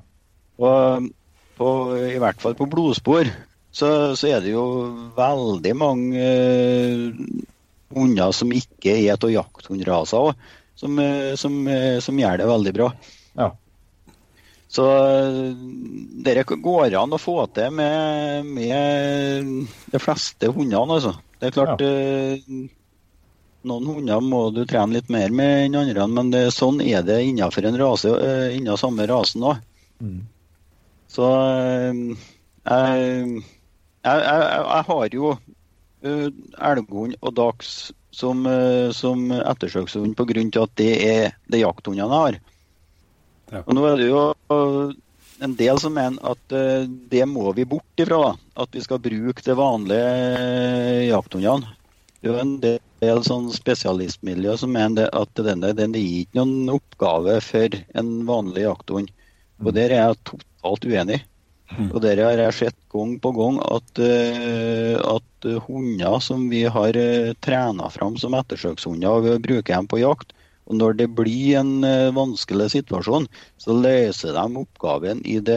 Og på, i hvert fall på blodspor så, så er det jo veldig mange eh, hunder som ikke er av jakthundraser òg, som, eh, som, eh, som, gjør det veldig bra. Ja. Så det går an å få til med, med de fleste hundene, altså. Det er klart ja. Noen hunder må du trene litt mer med enn andre, men det, sånn er det innenfor en rase, innen samme rasen òg. Mm. Så jeg, jeg, jeg, jeg har jo elghund og dags som, som ettersøkshund pga. at det er det jakthundene har. Ja. Og nå er det jo en del som mener at det må vi bort ifra. At vi skal bruke det vanlige jakthundene. Det er jo en del sånn spesialistmiljø som mener at denne, den er ikke noen oppgave for en vanlig jakthund. Og der er jeg totalt uenig. Mm. Og der har jeg sett gang på gang at, uh, at hunder som vi har eh, trena fram som ettersøkshunder, og vi bruker dem på jakt, og når det blir en vanskelig situasjon, så løser de oppgaven i de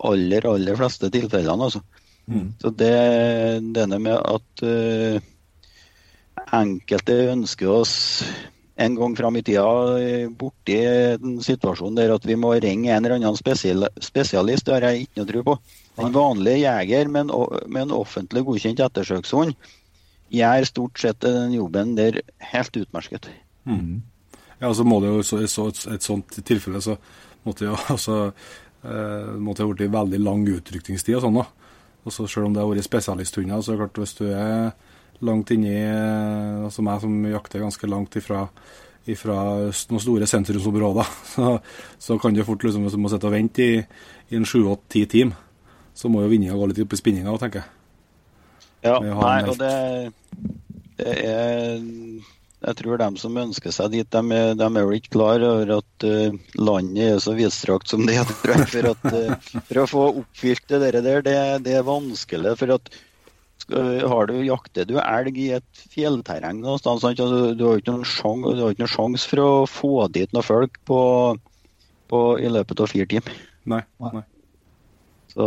aller, aller fleste tilfellene. Altså. Mm. Så det denne med at uh, enkelte ønsker oss en gang fram i tida borti en situasjon der at vi må ringe en eller annen spesialist, det har jeg ikke noe tro på. En vanlig jeger med en, med en offentlig godkjent ettersøkshund gjør stort sett den jobben der helt utmerket. Mm. Ja, så må det jo i så, et sånt tilfelle så måtte jo altså eh, måtte ha blitt veldig lang utrykningstid og sånn, da. Og så Selv om det har vært spesialisthunder, så er det klart hvis du er langt inni Altså meg som jakter ganske langt ifra, ifra noen store sentrumsområder, så, så kan det fort liksom, hvis du må sitte og vente i, i en sju-åtte-ti timer, så må jo vinninga gå litt opp i spinninga òg, tenker jeg. Ja, nei, og det, det, er Jeg tror dem som ønsker seg dit, de, de er jo ikke klar over at uh, landet er så vidstrakt som det er. For, at, uh, for å få oppfylt det der, det, det er vanskelig. for at har du, jakter du elg i et fjellterreng noe sted, altså, du har ikke noen sjanse for å få dit noen folk på, på, i løpet av fire timer. Nei, nei. Så,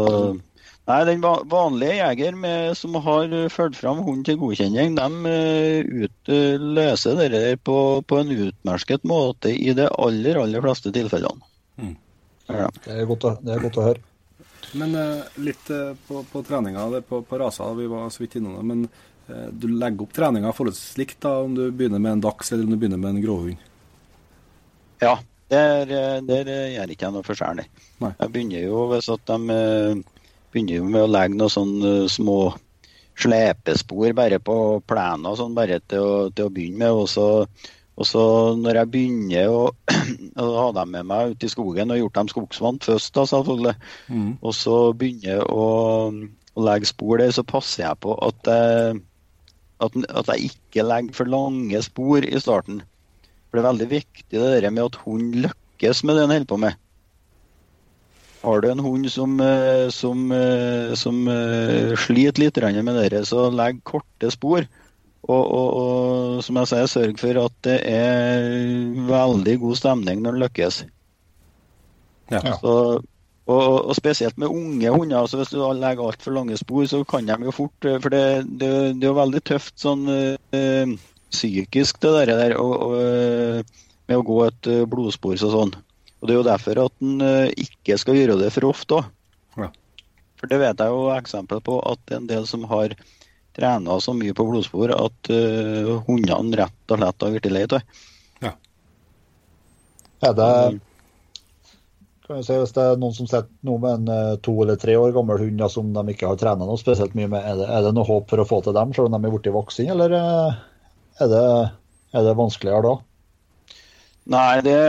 nei, Den vanlige jeger med, som har fulgt fram hund til godkjenning, de uh, ut, uh, løser det på, på, en utmerket måte i de aller, aller fleste tilfellene. Mm. Ja. Det, er godt å, det er godt å høre. Men uh, litt uh, på, på treninga på, på raser, vi var så vidt innom det. Men uh, du legger opp treninga forholdsvis likt da, om du begynner med en dags eller om du begynner med en gråhund? Ja, der, der gjør ikke jeg noe forskjellig. Jeg begynner jo hvis at de begynner jo med å legge noen sånne små slepespor bare på plenen og sånn, bare til å, til å begynne med. og så og så når jeg begynner å, å ha dem med meg ut i skogen og gjort dem skogsvant først, da selvfølgelig, mm. og så begynner jeg å, å, legge spor der, så passer jeg på at jeg, at, at jeg ikke legger for lange spor i starten. For det er veldig viktig det der med at hund lykkes med det den holder på med. Har du en hund som, som, som sliter litt med det, så legg korte spor. Og, og, og, som jeg sier, sørg for at det er veldig god stemning når det lykkes. Ja. Så, og, og, spesielt med unge hunder. altså Hvis du legger altfor lange spor, så kan de jo fort For det, det, det er jo veldig tøft sånn øh, psykisk, det der, der og, med å gå et øh, blodspor og sånn. Og Det er jo derfor at en øh, ikke skal gjøre det for ofte òg. Ja. For det vet jeg jo eksempel på at en del som har trena så mye på blodspor at uh, hundene rett og slett har blitt lei av ja. Er det kan jeg si, Hvis det er noen som sitter noe med en uh, to eller tre år gammel hund ja, som de ikke har trena noe spesielt mye med, er det, er det, noe håp for å få til dem, selv om de er blitt voksne, eller uh, er, det, er det vanskeligere da? Nei, det,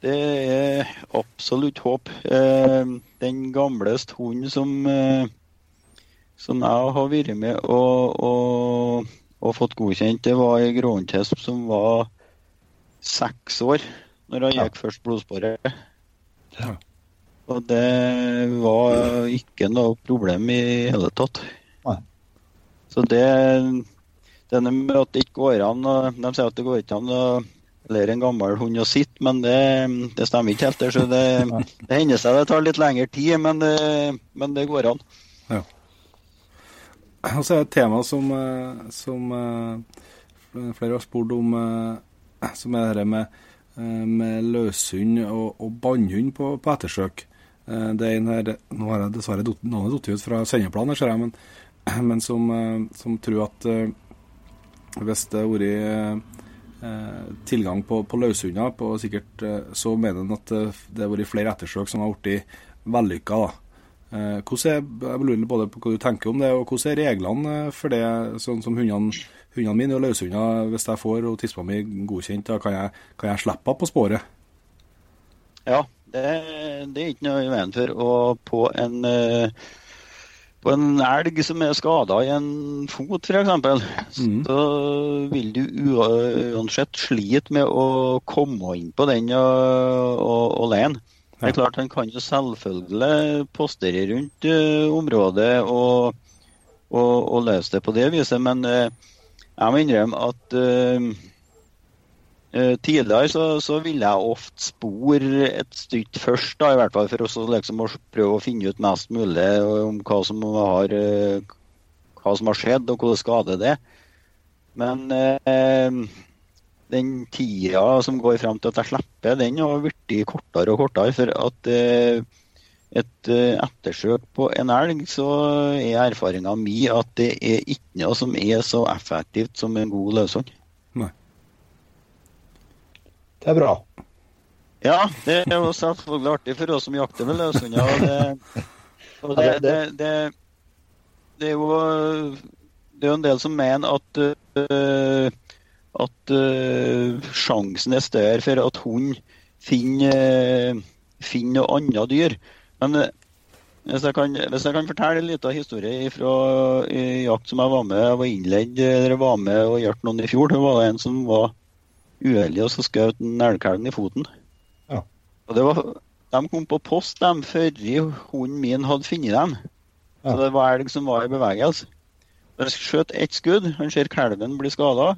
det er absolutt håp. Den gamleste hunden som som jeg har vært med og, og, og fått godkjent, det var ei gråhåndtesp som var seks år når jeg gikk ja. først blodsporet. Ja. Og det var ikke noe problem i hele tatt. Nei. Så det denne med at det ikke går an De sier at det går ikke an å lære en gammel hund å sitte, men det, det stemmer ikke helt. Så det, det hender seg det tar litt lengre tid, men det, men det går an. Og så er det et tema som, eh, som eh, flere har spurt om, eh, som er det med, med løshund og, og bannhund på, på ettersøk. Det er en her, Nå har jeg dessverre dott- navnet falt ut fra sendeplanen, ser jeg, men, men som, som tror at hvis det har vært tilgang på, på løshunder, så mener han at det har vært flere ettersøk som har blitt vellykka. da. Eh, hvordan er, jeg lurer både på hva du tenker om det, og hvordan er reglene eh, for det, sånn som hundene, hundene mine og løshunder, hvis jeg får og tispa mi godkjent, da kan jeg, kan jeg slippe henne på sporet? Ja, det, det er ikke noe i veien for. Og på en, eh, på en elg som er skada i en fot, f.eks., så vil du uansett slite med å komme inn på den og, og, og lene. Det er klart Han kan jo selvfølgelig postere rundt eh, området og, og, og løse det på det viset, men eh, jeg må innrømme at uh, Tidligere så, så ville jeg ofte spore et stykke først, da, i hvert fall for å liksom prøve å finne ut mest mulig om hva som har, hva som har skjedd og hvordan skader det. Men eh, den tida som går frem til at jeg slipper, den har blitt kortere og kortere. For at eh, et eh, ettersøk på en elg, så er erfaringa mi at det er ikke noe som er så effektivt som en god løshund. Det er bra. Ja, det er jo selvfølgelig artig for oss som jakter med løshunder. Og det, og det, det, det, det er jo det er jo en del som mener at, øh, at uh, sjansen er større for at hund finner, øh, finner noe annet dyr. Men uh, hvis jeg, kan, hvis jeg kan fortelle en liten historie fra jakt som jeg var med jeg var innledd, eller var med og hjalp noen i fjor. Det var en som var uheldig og så skjøt en elgkalv i foten. Ja. Og det var, De kom på post dem før hunden min hadde funnet dem. Så det var elg som var i bevegelse. Han skjøt ett skudd, han ser kalven bli skada.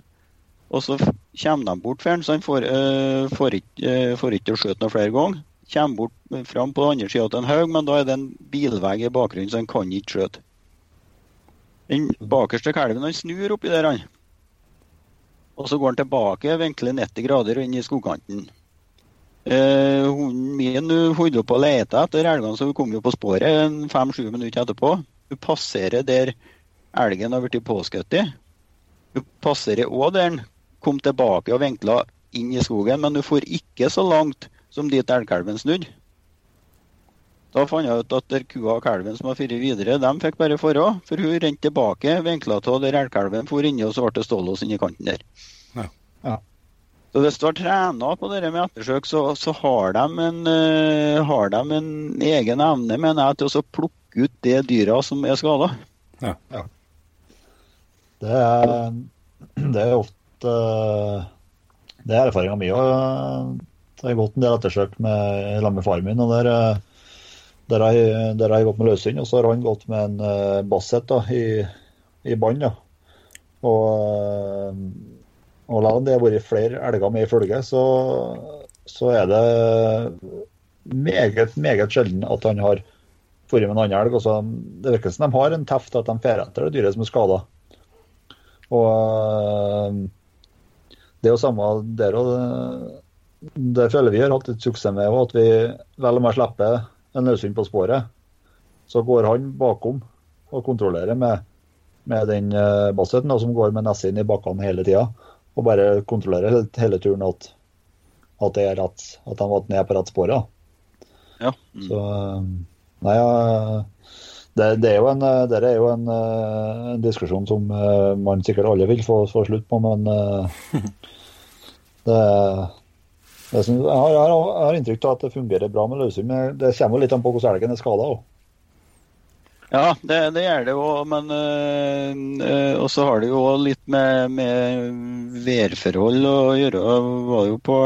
Og så kommer de bort for så han får, øh, får ikke øh, til å skjøte noe flere ganger. Kommer bort øh, fram på den andre sida til en haug, men da er det en bilvegg i bakgrunnen, så han kan ikke skjøte. Den bakerste kalven han snur oppi der, han. Og så går han tilbake, vinkler 90 grader og inn i skogkanten. Eh, hunden min holdt på å lete etter elgene, så hun kom jo på sporet fem-sju minutter etterpå. Hun passerer der elgen har blitt påskutt. Hun passerer òg der den kom tilbake og vinkla inn i skogen, men hun får ikke så langt som dit elgkalven snudde. Da fant jeg ut at der kua og kalven som har fyrt videre, de fikk bare forråd. For hun rente tilbake, vinkla av der elgkalven for inni, og så ble det stålås inni kanten der. Ja. Ja. Så hvis du har trena på det med ettersøk, så, så har, de en, uh, har de en egen evne, mener jeg, til å plukke ut de dyra som er skada. Det er, det er ofte Det er erfaringa mi òg. Det har gått en del ettersøk med, med faren min. og der, eh, har jeg, jeg gått med løshund, og så har han gått med en basset da, i, i bånd. Og, eh, og la det har vært flere elger med i følge, så, så er det meget, meget sjelden at han har vært med en annen elg. Også, det virker som de har en teft at de fer etter det dyret som er skada. Og det er jo samme der òg. Det føler vi har hatt litt suksess med at vi vel om jeg slipper en løshund på sporet, så går han bakom og kontrollerer med, med den uh, basseten som går med nesa inn i bakkene hele tida. Og bare kontrollerer hele, hele turen at, at, det er rett, at han ned på rett spor. Ja. Mm. Så øh, Nei, ja, det, det er jo en, det er jo en, øh, en diskusjon som øh, man sikkert alle vil få, få slutt på, men det, det synes, jeg, har, jeg har- inntrykk av at det fungerer bra med løshund, men det kommer litt an på hvordan elgen er skada òg. Ja, det, det gjør det jo, men øh, øh, så har det jo litt med, med værforhold å gjøre. Var på,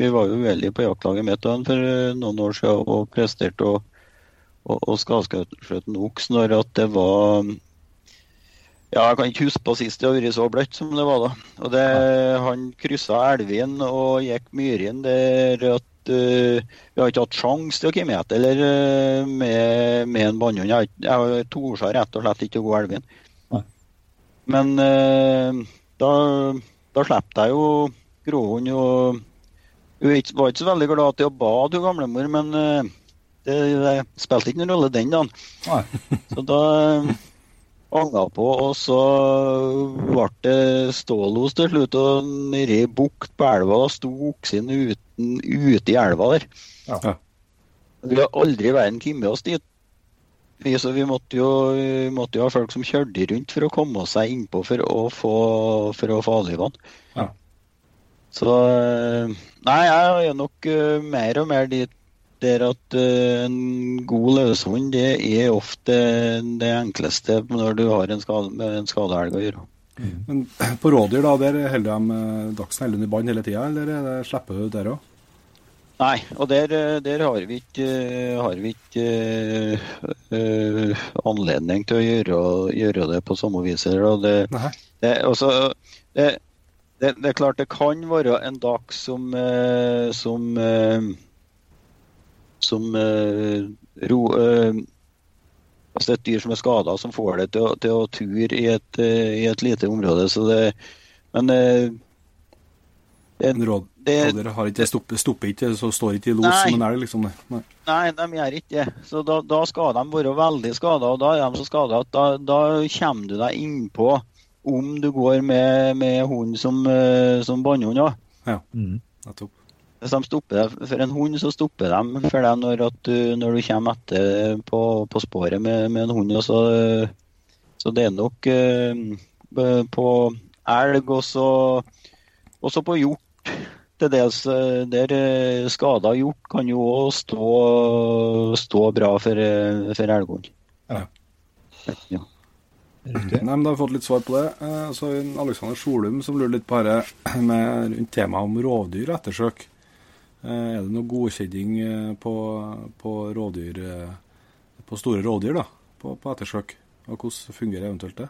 vi var jo uheldige på jaktlaget mitt for noen år siden og presterte å, å, å skadskjøte en oks når at det var ja, Jeg kan ikke huske på sist det har vært så bløtt som det var da. Og det, Han kryssa elven og gikk myrene der at uh, vi har ikke hatt sjanse til å komme etter eller uh, med, med, en bannhund. Jeg, jeg torde rett og slett ikke å gå elven. Men uh, da, da slapp jeg jo gråhund. og Hun var ikke så veldig glad til å bade, hun gamlemor, men det, det, spilte ikke noen rolle den dagen. Så da anga på, og så ble det stålos til slutt. Og nedi bukt på elva da sto oksen uten, ute i elva der. Ja. Vi har aldri i verden kommet oss dit. Vi, så vi måtte, jo, vi måtte jo ha folk som kjørte rundt for å komme seg innpå for å få, for å få avlivene. Ja. Så Nei, jeg er nok uh, mer og mer dit der at uh, en god løshund det er ofte det enkleste når du har en skade, med en skadeelg å gjøre. Mm. Men på rådyr, da, der holder de eh, dagsen i bånd hele tida, eller slipper du der òg? Nei, og der, eh, der, har vi ikke, har vi ikke uh, anledning til å gjøre, gjøre, det på samme vis. Det, det, også, det, det, er klart det kan være en dag som, uh, som uh, som uh, ro, uh, altså et dyr som er skada, som får det til å, til å ture i et, uh, i et, lite område. Så det, men det, råd, det, rådere har ikke, stopper, stopper ikke, så står ikke i los som en elg, liksom? Nei. nei, de gjør ikke det. Så da, da, skal de være veldig skada, og da er de så skada at da, da, kommer du deg innpå om du går med, med hund som, som bannehund òg. Ja, mm. nettopp. Hvis de stopper deg for en hund, så stopper de for deg når, du, når du kommer etter på, på sporet med, med, en hund. Så, så, det er nok uh, på elg og så også på hjort. Til dels eh, der uh, skada hjort kan jo òg stå, stå, bra for, for elghund. Ja. ja. Nei, men Da har vi fått litt svar på det. Så Alexander Solum som lurer litt på dette med rundt temaet om rovdyr og ettersøk. Eh, er det noe godkjenning eh, på, på, rådyr, eh, på store rådyr da, på, på ettersøk? Og hvordan fungerer eventuelt det?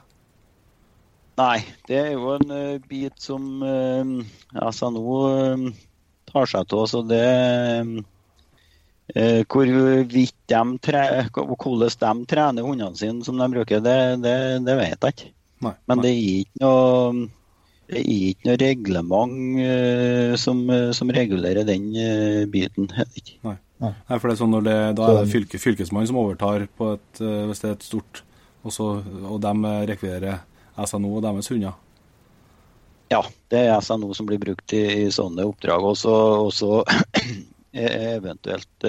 Nei, det er jo en uh, bit som uh, SNO uh, tar seg av. Så det uh, Hvorvidt de tre, hvordan de trener hundene sine som de bruker, det, det, det vet jeg ikke. Nei, Men nei. det er ikke noe det er ikke noe reglement uh, som, eh, som, regulerer den uh, biten. Nei. Nei. for det er sånn når det, Da er det fylke, fylkesmannen som overtar på et, hvis det er et stort, og, så, og de rekvirerer SNO og deres hunder? Ja, det er SNO som blir brukt i, i sånne oppdrag. Og så eventuelt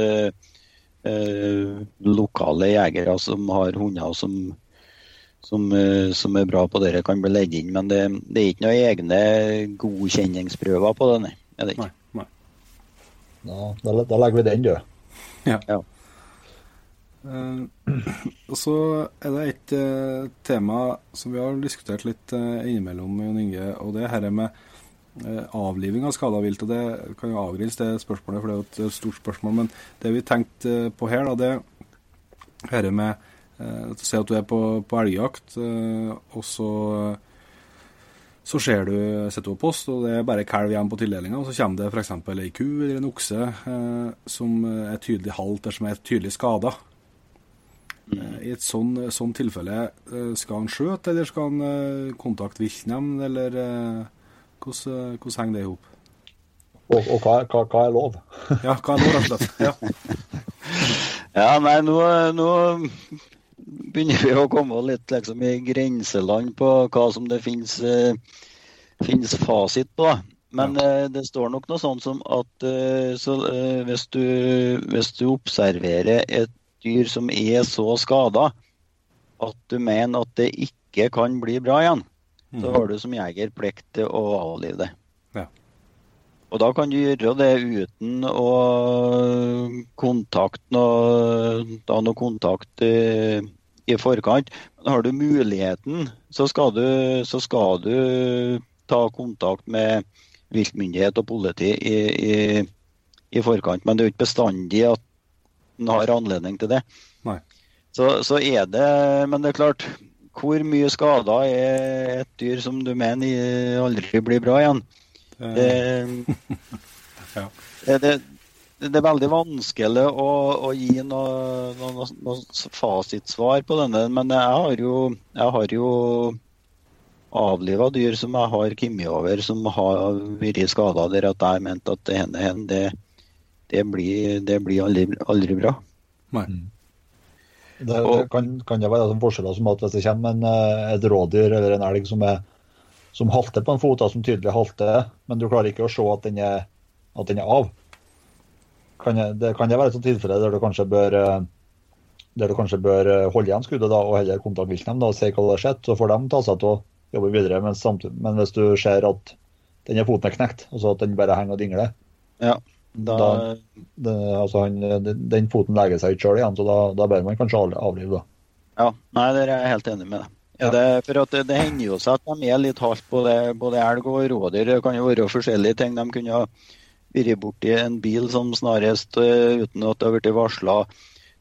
lokale jegere som har hunder som som, eh, som, er bra på dere, kan bli leid inn. Men det, det, er ikke noen egne godkjenningsprøver på det, nei. Er det ikke? Nei, nei. Da, da, da, legger vi den død. Ja. ja. Uh, og så er det et uh, tema som vi har diskutert litt uh, innimellom, Jon Inge, og det er dette med avliving av skada vilt. og Det kan jo avgrense det spørsmålet, for det er jo et stort spørsmål. Men det vi tenkte på her, da, det er dette med si at du er på, på elgjakt, eh, og så så ser du, setter du på post, og det er bare kalv igjen på tildelinga. Og så kommer det f.eks. ei ku eller en okse eh, som er tydelig halt eller som er tydelig skada. Mm. I et sånn, sånn tilfelle, eh, skal han skjøte, eller skal han eh, kontakte viltnemnd, eller eh, hvordan, hvordan, henger det i hop? Og, og hva, hva, hva, er lov? ja, hva er lov, rett og slett. Ja. ja, nei, nå, nå begynner vi å komme litt liksom, i grenseland på hva som det finnes, eh, finnes fasit på. Men ja. eh, det står nok noe sånt som at eh, så, eh, hvis, du, hvis, du, observerer et dyr som er så skada at du mener at det ikke kan bli bra igjen, mm. så har du som jeger plikt til å avlive det. Ja. Og da kan du gjøre det uten å kontakte noe, da noe kontakt i forkant. Men har du muligheten, så skal du, så skal du ta kontakt med viltmyndighet og politi i, i, i, forkant. Men det er jo ikke bestandig at en har anledning til det. Så, så er det Men det er klart, hvor mye skader er et dyr som du mener aldri blir bra igjen? Det, Ja. det, det, det er veldig vanskelig å, å gi noe, noe, noe fasitsvar på denne, men jeg har jo, jeg har jo avliva dyr som jeg har kommet over, som har vært skada der at jeg mente at det henne, hen, det, det, blir, det blir aldri, aldri bra. Nei. Det, det kan, kan det være forskjeller som at hvis det kommer en, eh, et rådyr eller en elg som, er, som halter på en fot, som tydelig halter, men du klarer ikke å se at den er, at den er av. Kan det, det, kan det være et sånt tilfelle der du kanskje bør eh, der du kanskje bør eh, holde igjen skuddet da, og heller kontakte viltnemnda og se hva det har skjedd, så får de ta seg til å jobbe videre. Men, samtidig, men hvis du ser at den er foten er knekt, altså at den bare henger og dingler, Ja, da, Da- det, altså han, den, foten leger seg ikke sjøl igjen, så da, da bør man kanskje avlive. da. ja, nei, der er jeg helt enig med deg. Ja. Det, for at det, det hender jo seg at de er litt halt både, både elg og rådyr. Det kan jo være forskjellige ting. De kunne ha vært borti en bil som snarest eh, uten at det har blitt varsla.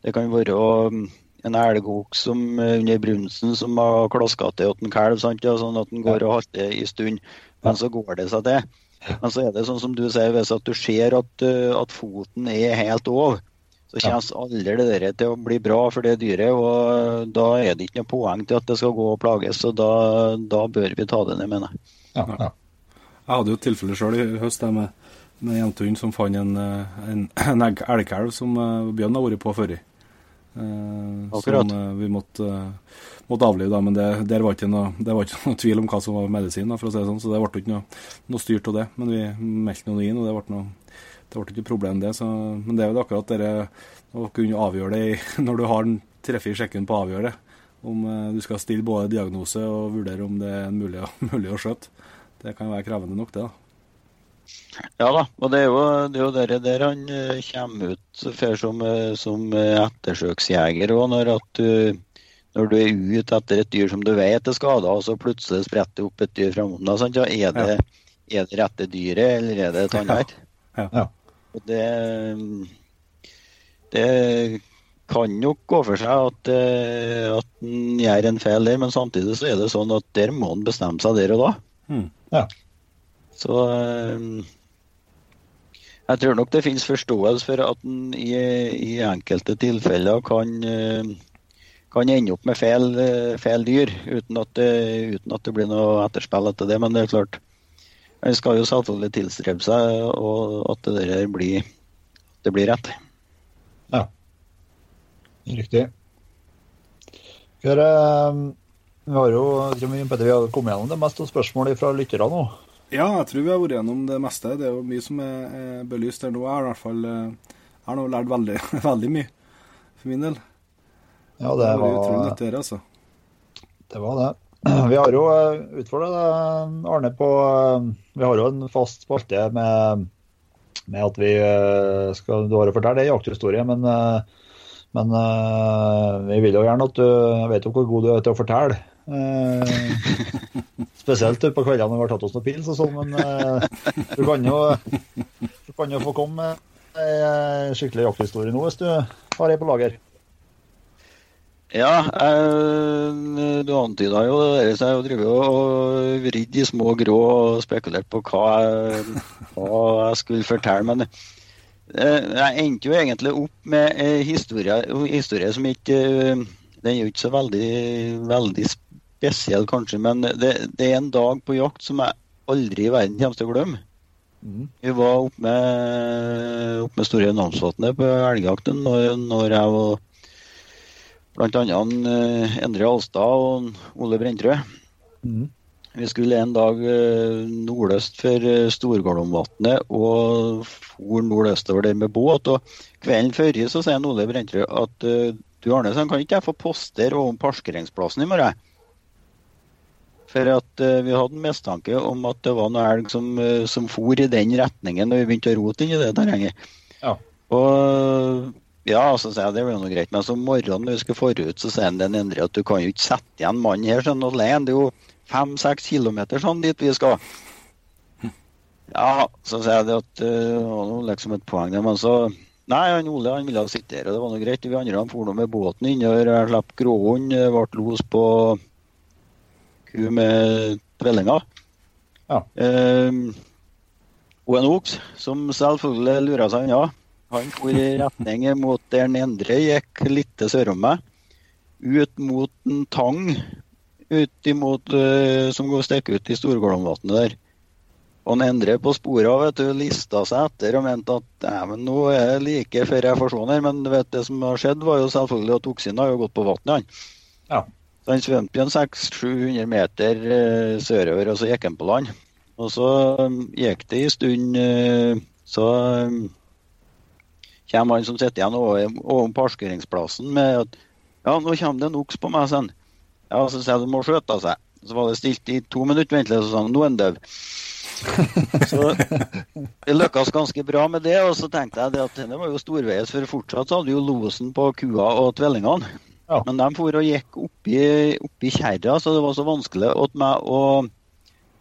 Det kan være mm, en elghok som eh, under brunsten som har klaska til en kalv, sant? Ja, sånn at den går og halter i stund. Men så går det seg til. Men så er det sånn som du sier, hvis at du ser at, eh, at foten er helt over, så kommer aldri det der til å bli bra for det dyret. og Da er det ikke noe poeng til at det skal gå og plages, så da, da bør vi ta det ned, mener jeg. Ja, ja. Jeg hadde jo et tilfelle sjøl i høst der med, med jentehund som fant en, eh, en, en elgkalv som eh, Bjørn har vært på før. Uh, Akkurat. som vi måtte, måtte avlive, da, men det, der var ikke noe, det var ikke noe tvil om hva som var medisin, da, for å si det sånn, så det ble ikke noe, noe styrt av det. Men vi meldte noe inn, og det ble, noe, det ble ikke noe problem, det. Så, men det er jo akkurat det å kunne avgjøre det når du har en treffer sjekken på å avgjøre det. Om du skal stille både diagnose og vurdere om det er mulig, mulig å skjøtte. Det kan være krevende nok, det. da. Ja da, og det er jo det er jo der, der han eh, kommer ut for som, eh, som eh, ettersøksjeger òg, når, du- når du er ute etter et dyr som du vet er skada, og så plutselig spretter det opp et dyr framom deg. sant? Ja, er, det, er det rette dyret, eller er det et annet? Ja. Ja. Det, det kan nok gå for seg at, at en gjør en feil der, men samtidig så er det sånn at der må en bestemme seg der og da. Mm. Ja. Så eh, jeg tror nok det finnes forståelse for at en i, i enkelte tilfeller kan, eh, kan ende opp med feil, eh, feil dyr, uten at, det, uten at det blir noe etterspill etter det. Men det er klart, en skal jo selvfølgelig tilstrebe seg og at det der blir, det blir rett. Riktig. Vi har, eh, vi har jo vi, har kommet gjennom det meste av spørsmålet fra lytterne nå. Ja, jeg tror vi har vært gjennom det meste. Det er jo mye som er, er belyst her nå. Jeg har i hvert fall eh, jeg har nå lært veldig, veldig mye, for min del. Ja, det det var utrolig nyttig, altså. det var det. Vi har jo utfordra deg, Arne, på eh, Vi har jo en fast spalte med, med at vi eh, skal Du har jo fortalt ei jakthistorie, men, eh, men eh, vi vil jo gjerne at du Jeg vet jo hvor god du er til å fortelle. Eh, Spesielt på kveldene når vi har tatt oss noen pils og sånn, men eh, du kan jo du kan jo få komme med ei skikkelig jakthistorie nå, hvis du har ei på lager. Ja, jeg, du antyda jo det. Jeg har drevet og vridd i små grå og spekulert på hva jeg, hva jeg skulle fortelle. Men eh, jeg endte jo egentlig opp med en historie, historie som ikke eh, Den er jo ikke så veldig, veldig spesiell, kanskje, men det, det er en dag på jakt som jeg aldri i verden kommer til å glemme. Mm. Vi var oppe med, opp med Store Namsvatnet på elgjakten når, når jeg var annet eh, Endre Alstad og Ole Brentrød. Mm. Vi skulle en dag eh, nordøst for eh, Storgårdomvatnet og for nordøstover der med båt. og Kvelden før så sier Ole Brentrød at du Arne, så kan ikke jeg få poster om parkeringsplassen i morgen? For at uh, vi hadde en mistanke om at det var noe elg som, uh, som for i den retningen når vi begynte å rote inn i det terrenget. Ja. Og Ja, så sier jeg det blir noe greit. Men så morgenen når vi skal forut, så sier den Endre at du kan jo ikke sette igjen mannen her sånn alene. Det er jo fem-seks kilometer sånn dit vi skal. Ja, så sier jeg det at uh, det var noe liksom et poeng der, men så Nei, han Ole han ville sitte her, og det var noe greit. Vi andre han for med båten innover. Slapp gråhund, ble los på ku med tvillinger. Ja. Eh, og en oks som selvfølgelig lurer seg unna. Han for i retning mot der den endre gikk litt til sørom meg. Ut mot en tang ut imot, uh, som går stikker ut i Storgårdvannet der. Og han Endre på sporet vet du, lista seg etter og mente at men nå er det like før jeg forsvinner. Men vet, det som har skjedd, var jo selvfølgelig at oksen har gått på vannet. Ja. Så han svømte en 600-700 meter eh, sørover, og så gikk han på land. Og så um, gikk det en stund, eh, så kommer han som sitter igjen over, parkeringsplassen med at ja, nå kommer det en oks på meg, sen. Ja, så sier jeg du må skjøte seg. Så var det stilt i to minutter, ventelig, så sa han nå er han død. Så vi lykkes ganske bra med det. Og så tenkte jeg det at det var jo storveies, for fortsatt så hadde jo losen på kua og tvillingene. Ja. Men de for og gikk oppi, oppi kjerra, så det var så vanskelig for meg å,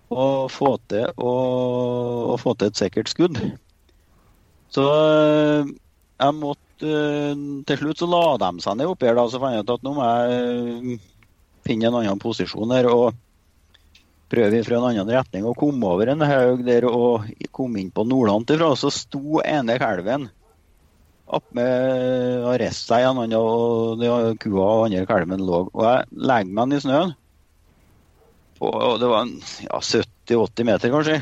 å, få til, å, å få til et sikkert skudd. Så øh, jeg måtte øh, Til slutt så la de seg ned oppi her, da, så fant jeg ut at nå må jeg øh, finne en annen posisjon her. og prøve fra en annen retning og kom over en haug der og kom inn på Nordland ifra. Så sto ene kalven opp med å reiste seg igjen, og de, kua og andre kalven lå. Og jeg legger meg den i snøen. På, det var ja, 70-80 meter, kanskje.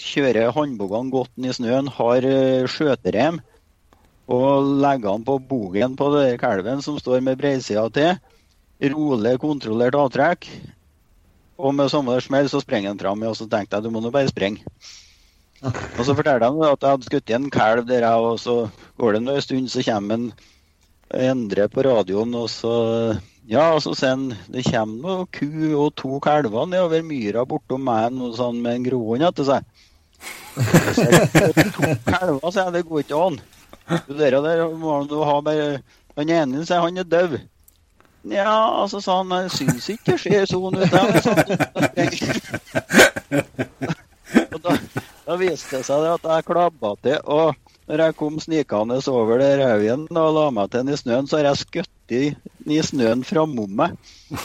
Kjører håndbogene godt ned i snøen, har uh, skjøterem. Og legger han på bogen på den kalven som står med breisida til. Rolig, kontrollert avtrekk. Og med samme smell så sprenger han fram, og så tenkte jeg du må nå bare sprenge. Og så forteller han at jeg hadde skutt en kalv der, og så går det en stund, så kommer en Endre på radioen, og så ja, og så sier han det kommer noe ku og to kalver nedover myra bortom meg noe sånn med en gråhund etter seg. To kalver, sier jeg, det går ikke an. Du der og der må du ha bare Han ene sier han er død. Ja, altså sa han, jeg syns ikke det ser sånn ut. og da, da viste det seg at jeg klabba til. Og når jeg kom snikende over det haugen og la meg til i snøen, så har jeg skutt i, i snøen framom meg.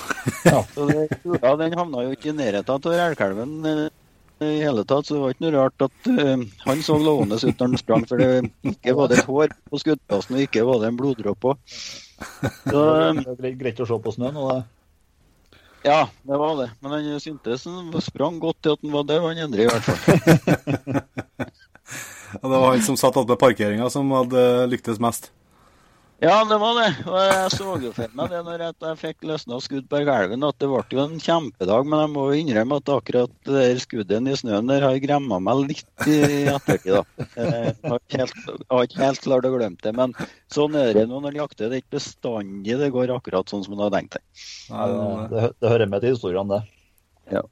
Ja. Så det, ja, den havna jo ikke i nærheten av elgkalven i hele tatt, så det var ikke noe rart at uh, han så lovende ut når han sprang, for det ikke var det et hår på skuddplassen, og ikke var det en bloddråpe på. Det er greit å se på snøen. Og det. Ja, det var det. Men han syntes han sprang godt til at han var død, han Endre i hvert fall. det var han som satt ved parkeringa som hadde lyktes mest? Ja, det var det. Og jeg så jo for meg det når jeg fikk løsna skudd på kalven, at det ble jo en kjempedag. Men jeg må jo innrømme at akkurat det der skuddet i snøen der har gremma meg litt i ettertid, da. Jeg har ikke helt, har helt klart å glemme det. Men sånn er det når du jakter. Det er ikke bestandig det går akkurat sånn som man har tenkt det. Det, det, det hører med til historiene, det. Ja.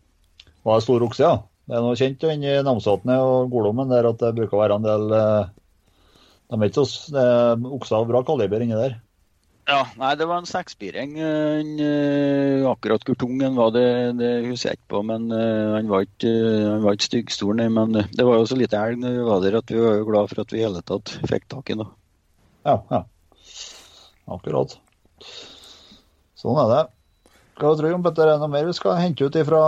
Var en stor okse, ja? Det er noe kjent i Namsvatnet og Golommen der at det bruker å være en del de er ikke så okser av bra kaliber inni der. Ja, nei, det var en sekspiring. Uh, akkurat hvor tung den var, det, det husker jeg ikke på. Men uh, han var ikke, uh, han var ikke styggstor, nei. Men det var jo så lite elg når vi var der at vi var jo glad for at vi i hele tatt fikk tak i noe. Ja, ja. Akkurat. Sånn er det. Hva tror du om dette? Er det noe mer vi skal hente ut ifra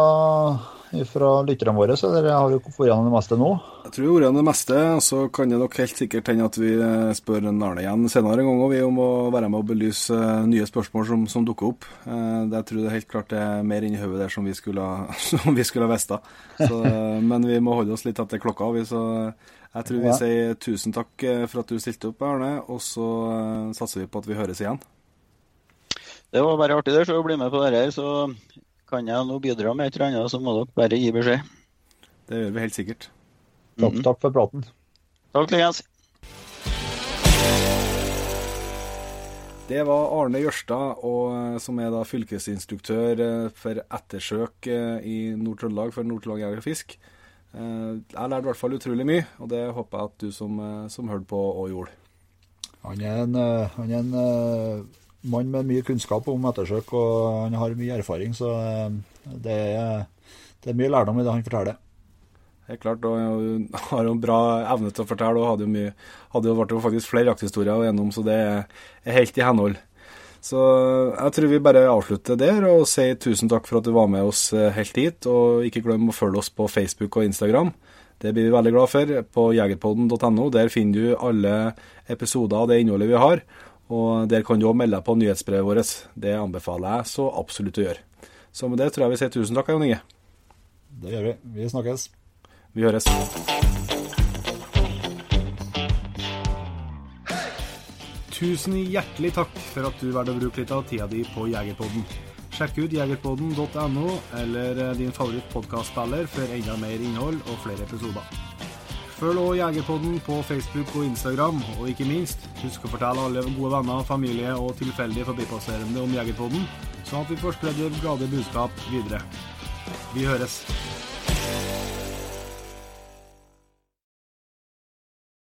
fra lytterne våre, så dere har jo fått gjennom det meste nå? Jeg tror vi har gjennom det meste, og så kan det nok helt sikkert hende at vi spør Arne igjen senere en gang og vi om å være med og belyse nye spørsmål som, som dukker opp. Jeg tror det helt klart det er mer inni hodet der som vi skulle, som vi skulle ha visst. Men vi må holde oss litt etter klokka. Vi, så jeg tror vi ja. sier tusen takk for at du stilte opp, Arne, og så satser vi på at vi høres igjen. Det var bare artig det, så å bli med på det her. Så kan jeg nå bidra med et eller annet, så må dere bare gi beskjed. Det gjør vi helt sikkert. Takk, mm -hmm. takk for praten. Takk likens. Det var Arne Jørstad, og, som er da fylkesinstruktør for ettersøk i Nord-Trøndelag for Nord-Trøndelag Jeger og Fisk. Jeg lærte i hvert fall utrolig mye, og det håper jeg at du som, som hørte på òg gjorde. Han er en, eh, han er en eh, mann med mye kunnskap om ettersøk, og han har mye erfaring, så eh, det er, det er mye lærdom i det han forteller. Helt klart, og han har jo bra evne til å fortelle, og hadde jo mye, hadde jo vært jo faktisk flere jakthistorier gjennom, så det er, helt i henhold. Så jeg tror vi bare avslutter der og sier tusen takk for at du var med oss helt hit. Og ikke glem å følge oss på Facebook og Instagram. Det blir vi veldig glad for. På jegerpodden.no der finner du alle episoder av det innholdet vi har. Og der kan du òg melde deg på nyhetsbrevet vårt. Det anbefaler jeg så absolutt å gjøre. Så med det tror jeg vi sier tusen takk, Jon Inge. Det gjør vi. Vi snakkes. Vi høres. Tusen hjertelig takk for at du valgte å bruke litt av tida di på Jegerpodden. Sjekk ut jegerpodden.no eller din favoritt-podkastspiller for enda mer innhold og flere episoder. Følg også Jegerpodden på Facebook og Instagram, og ikke minst, husk å fortelle alle gode venner, familie og tilfeldige forbipasserende om Jegerpodden, sånn at vi får spredd glade budskap videre. Vi høres.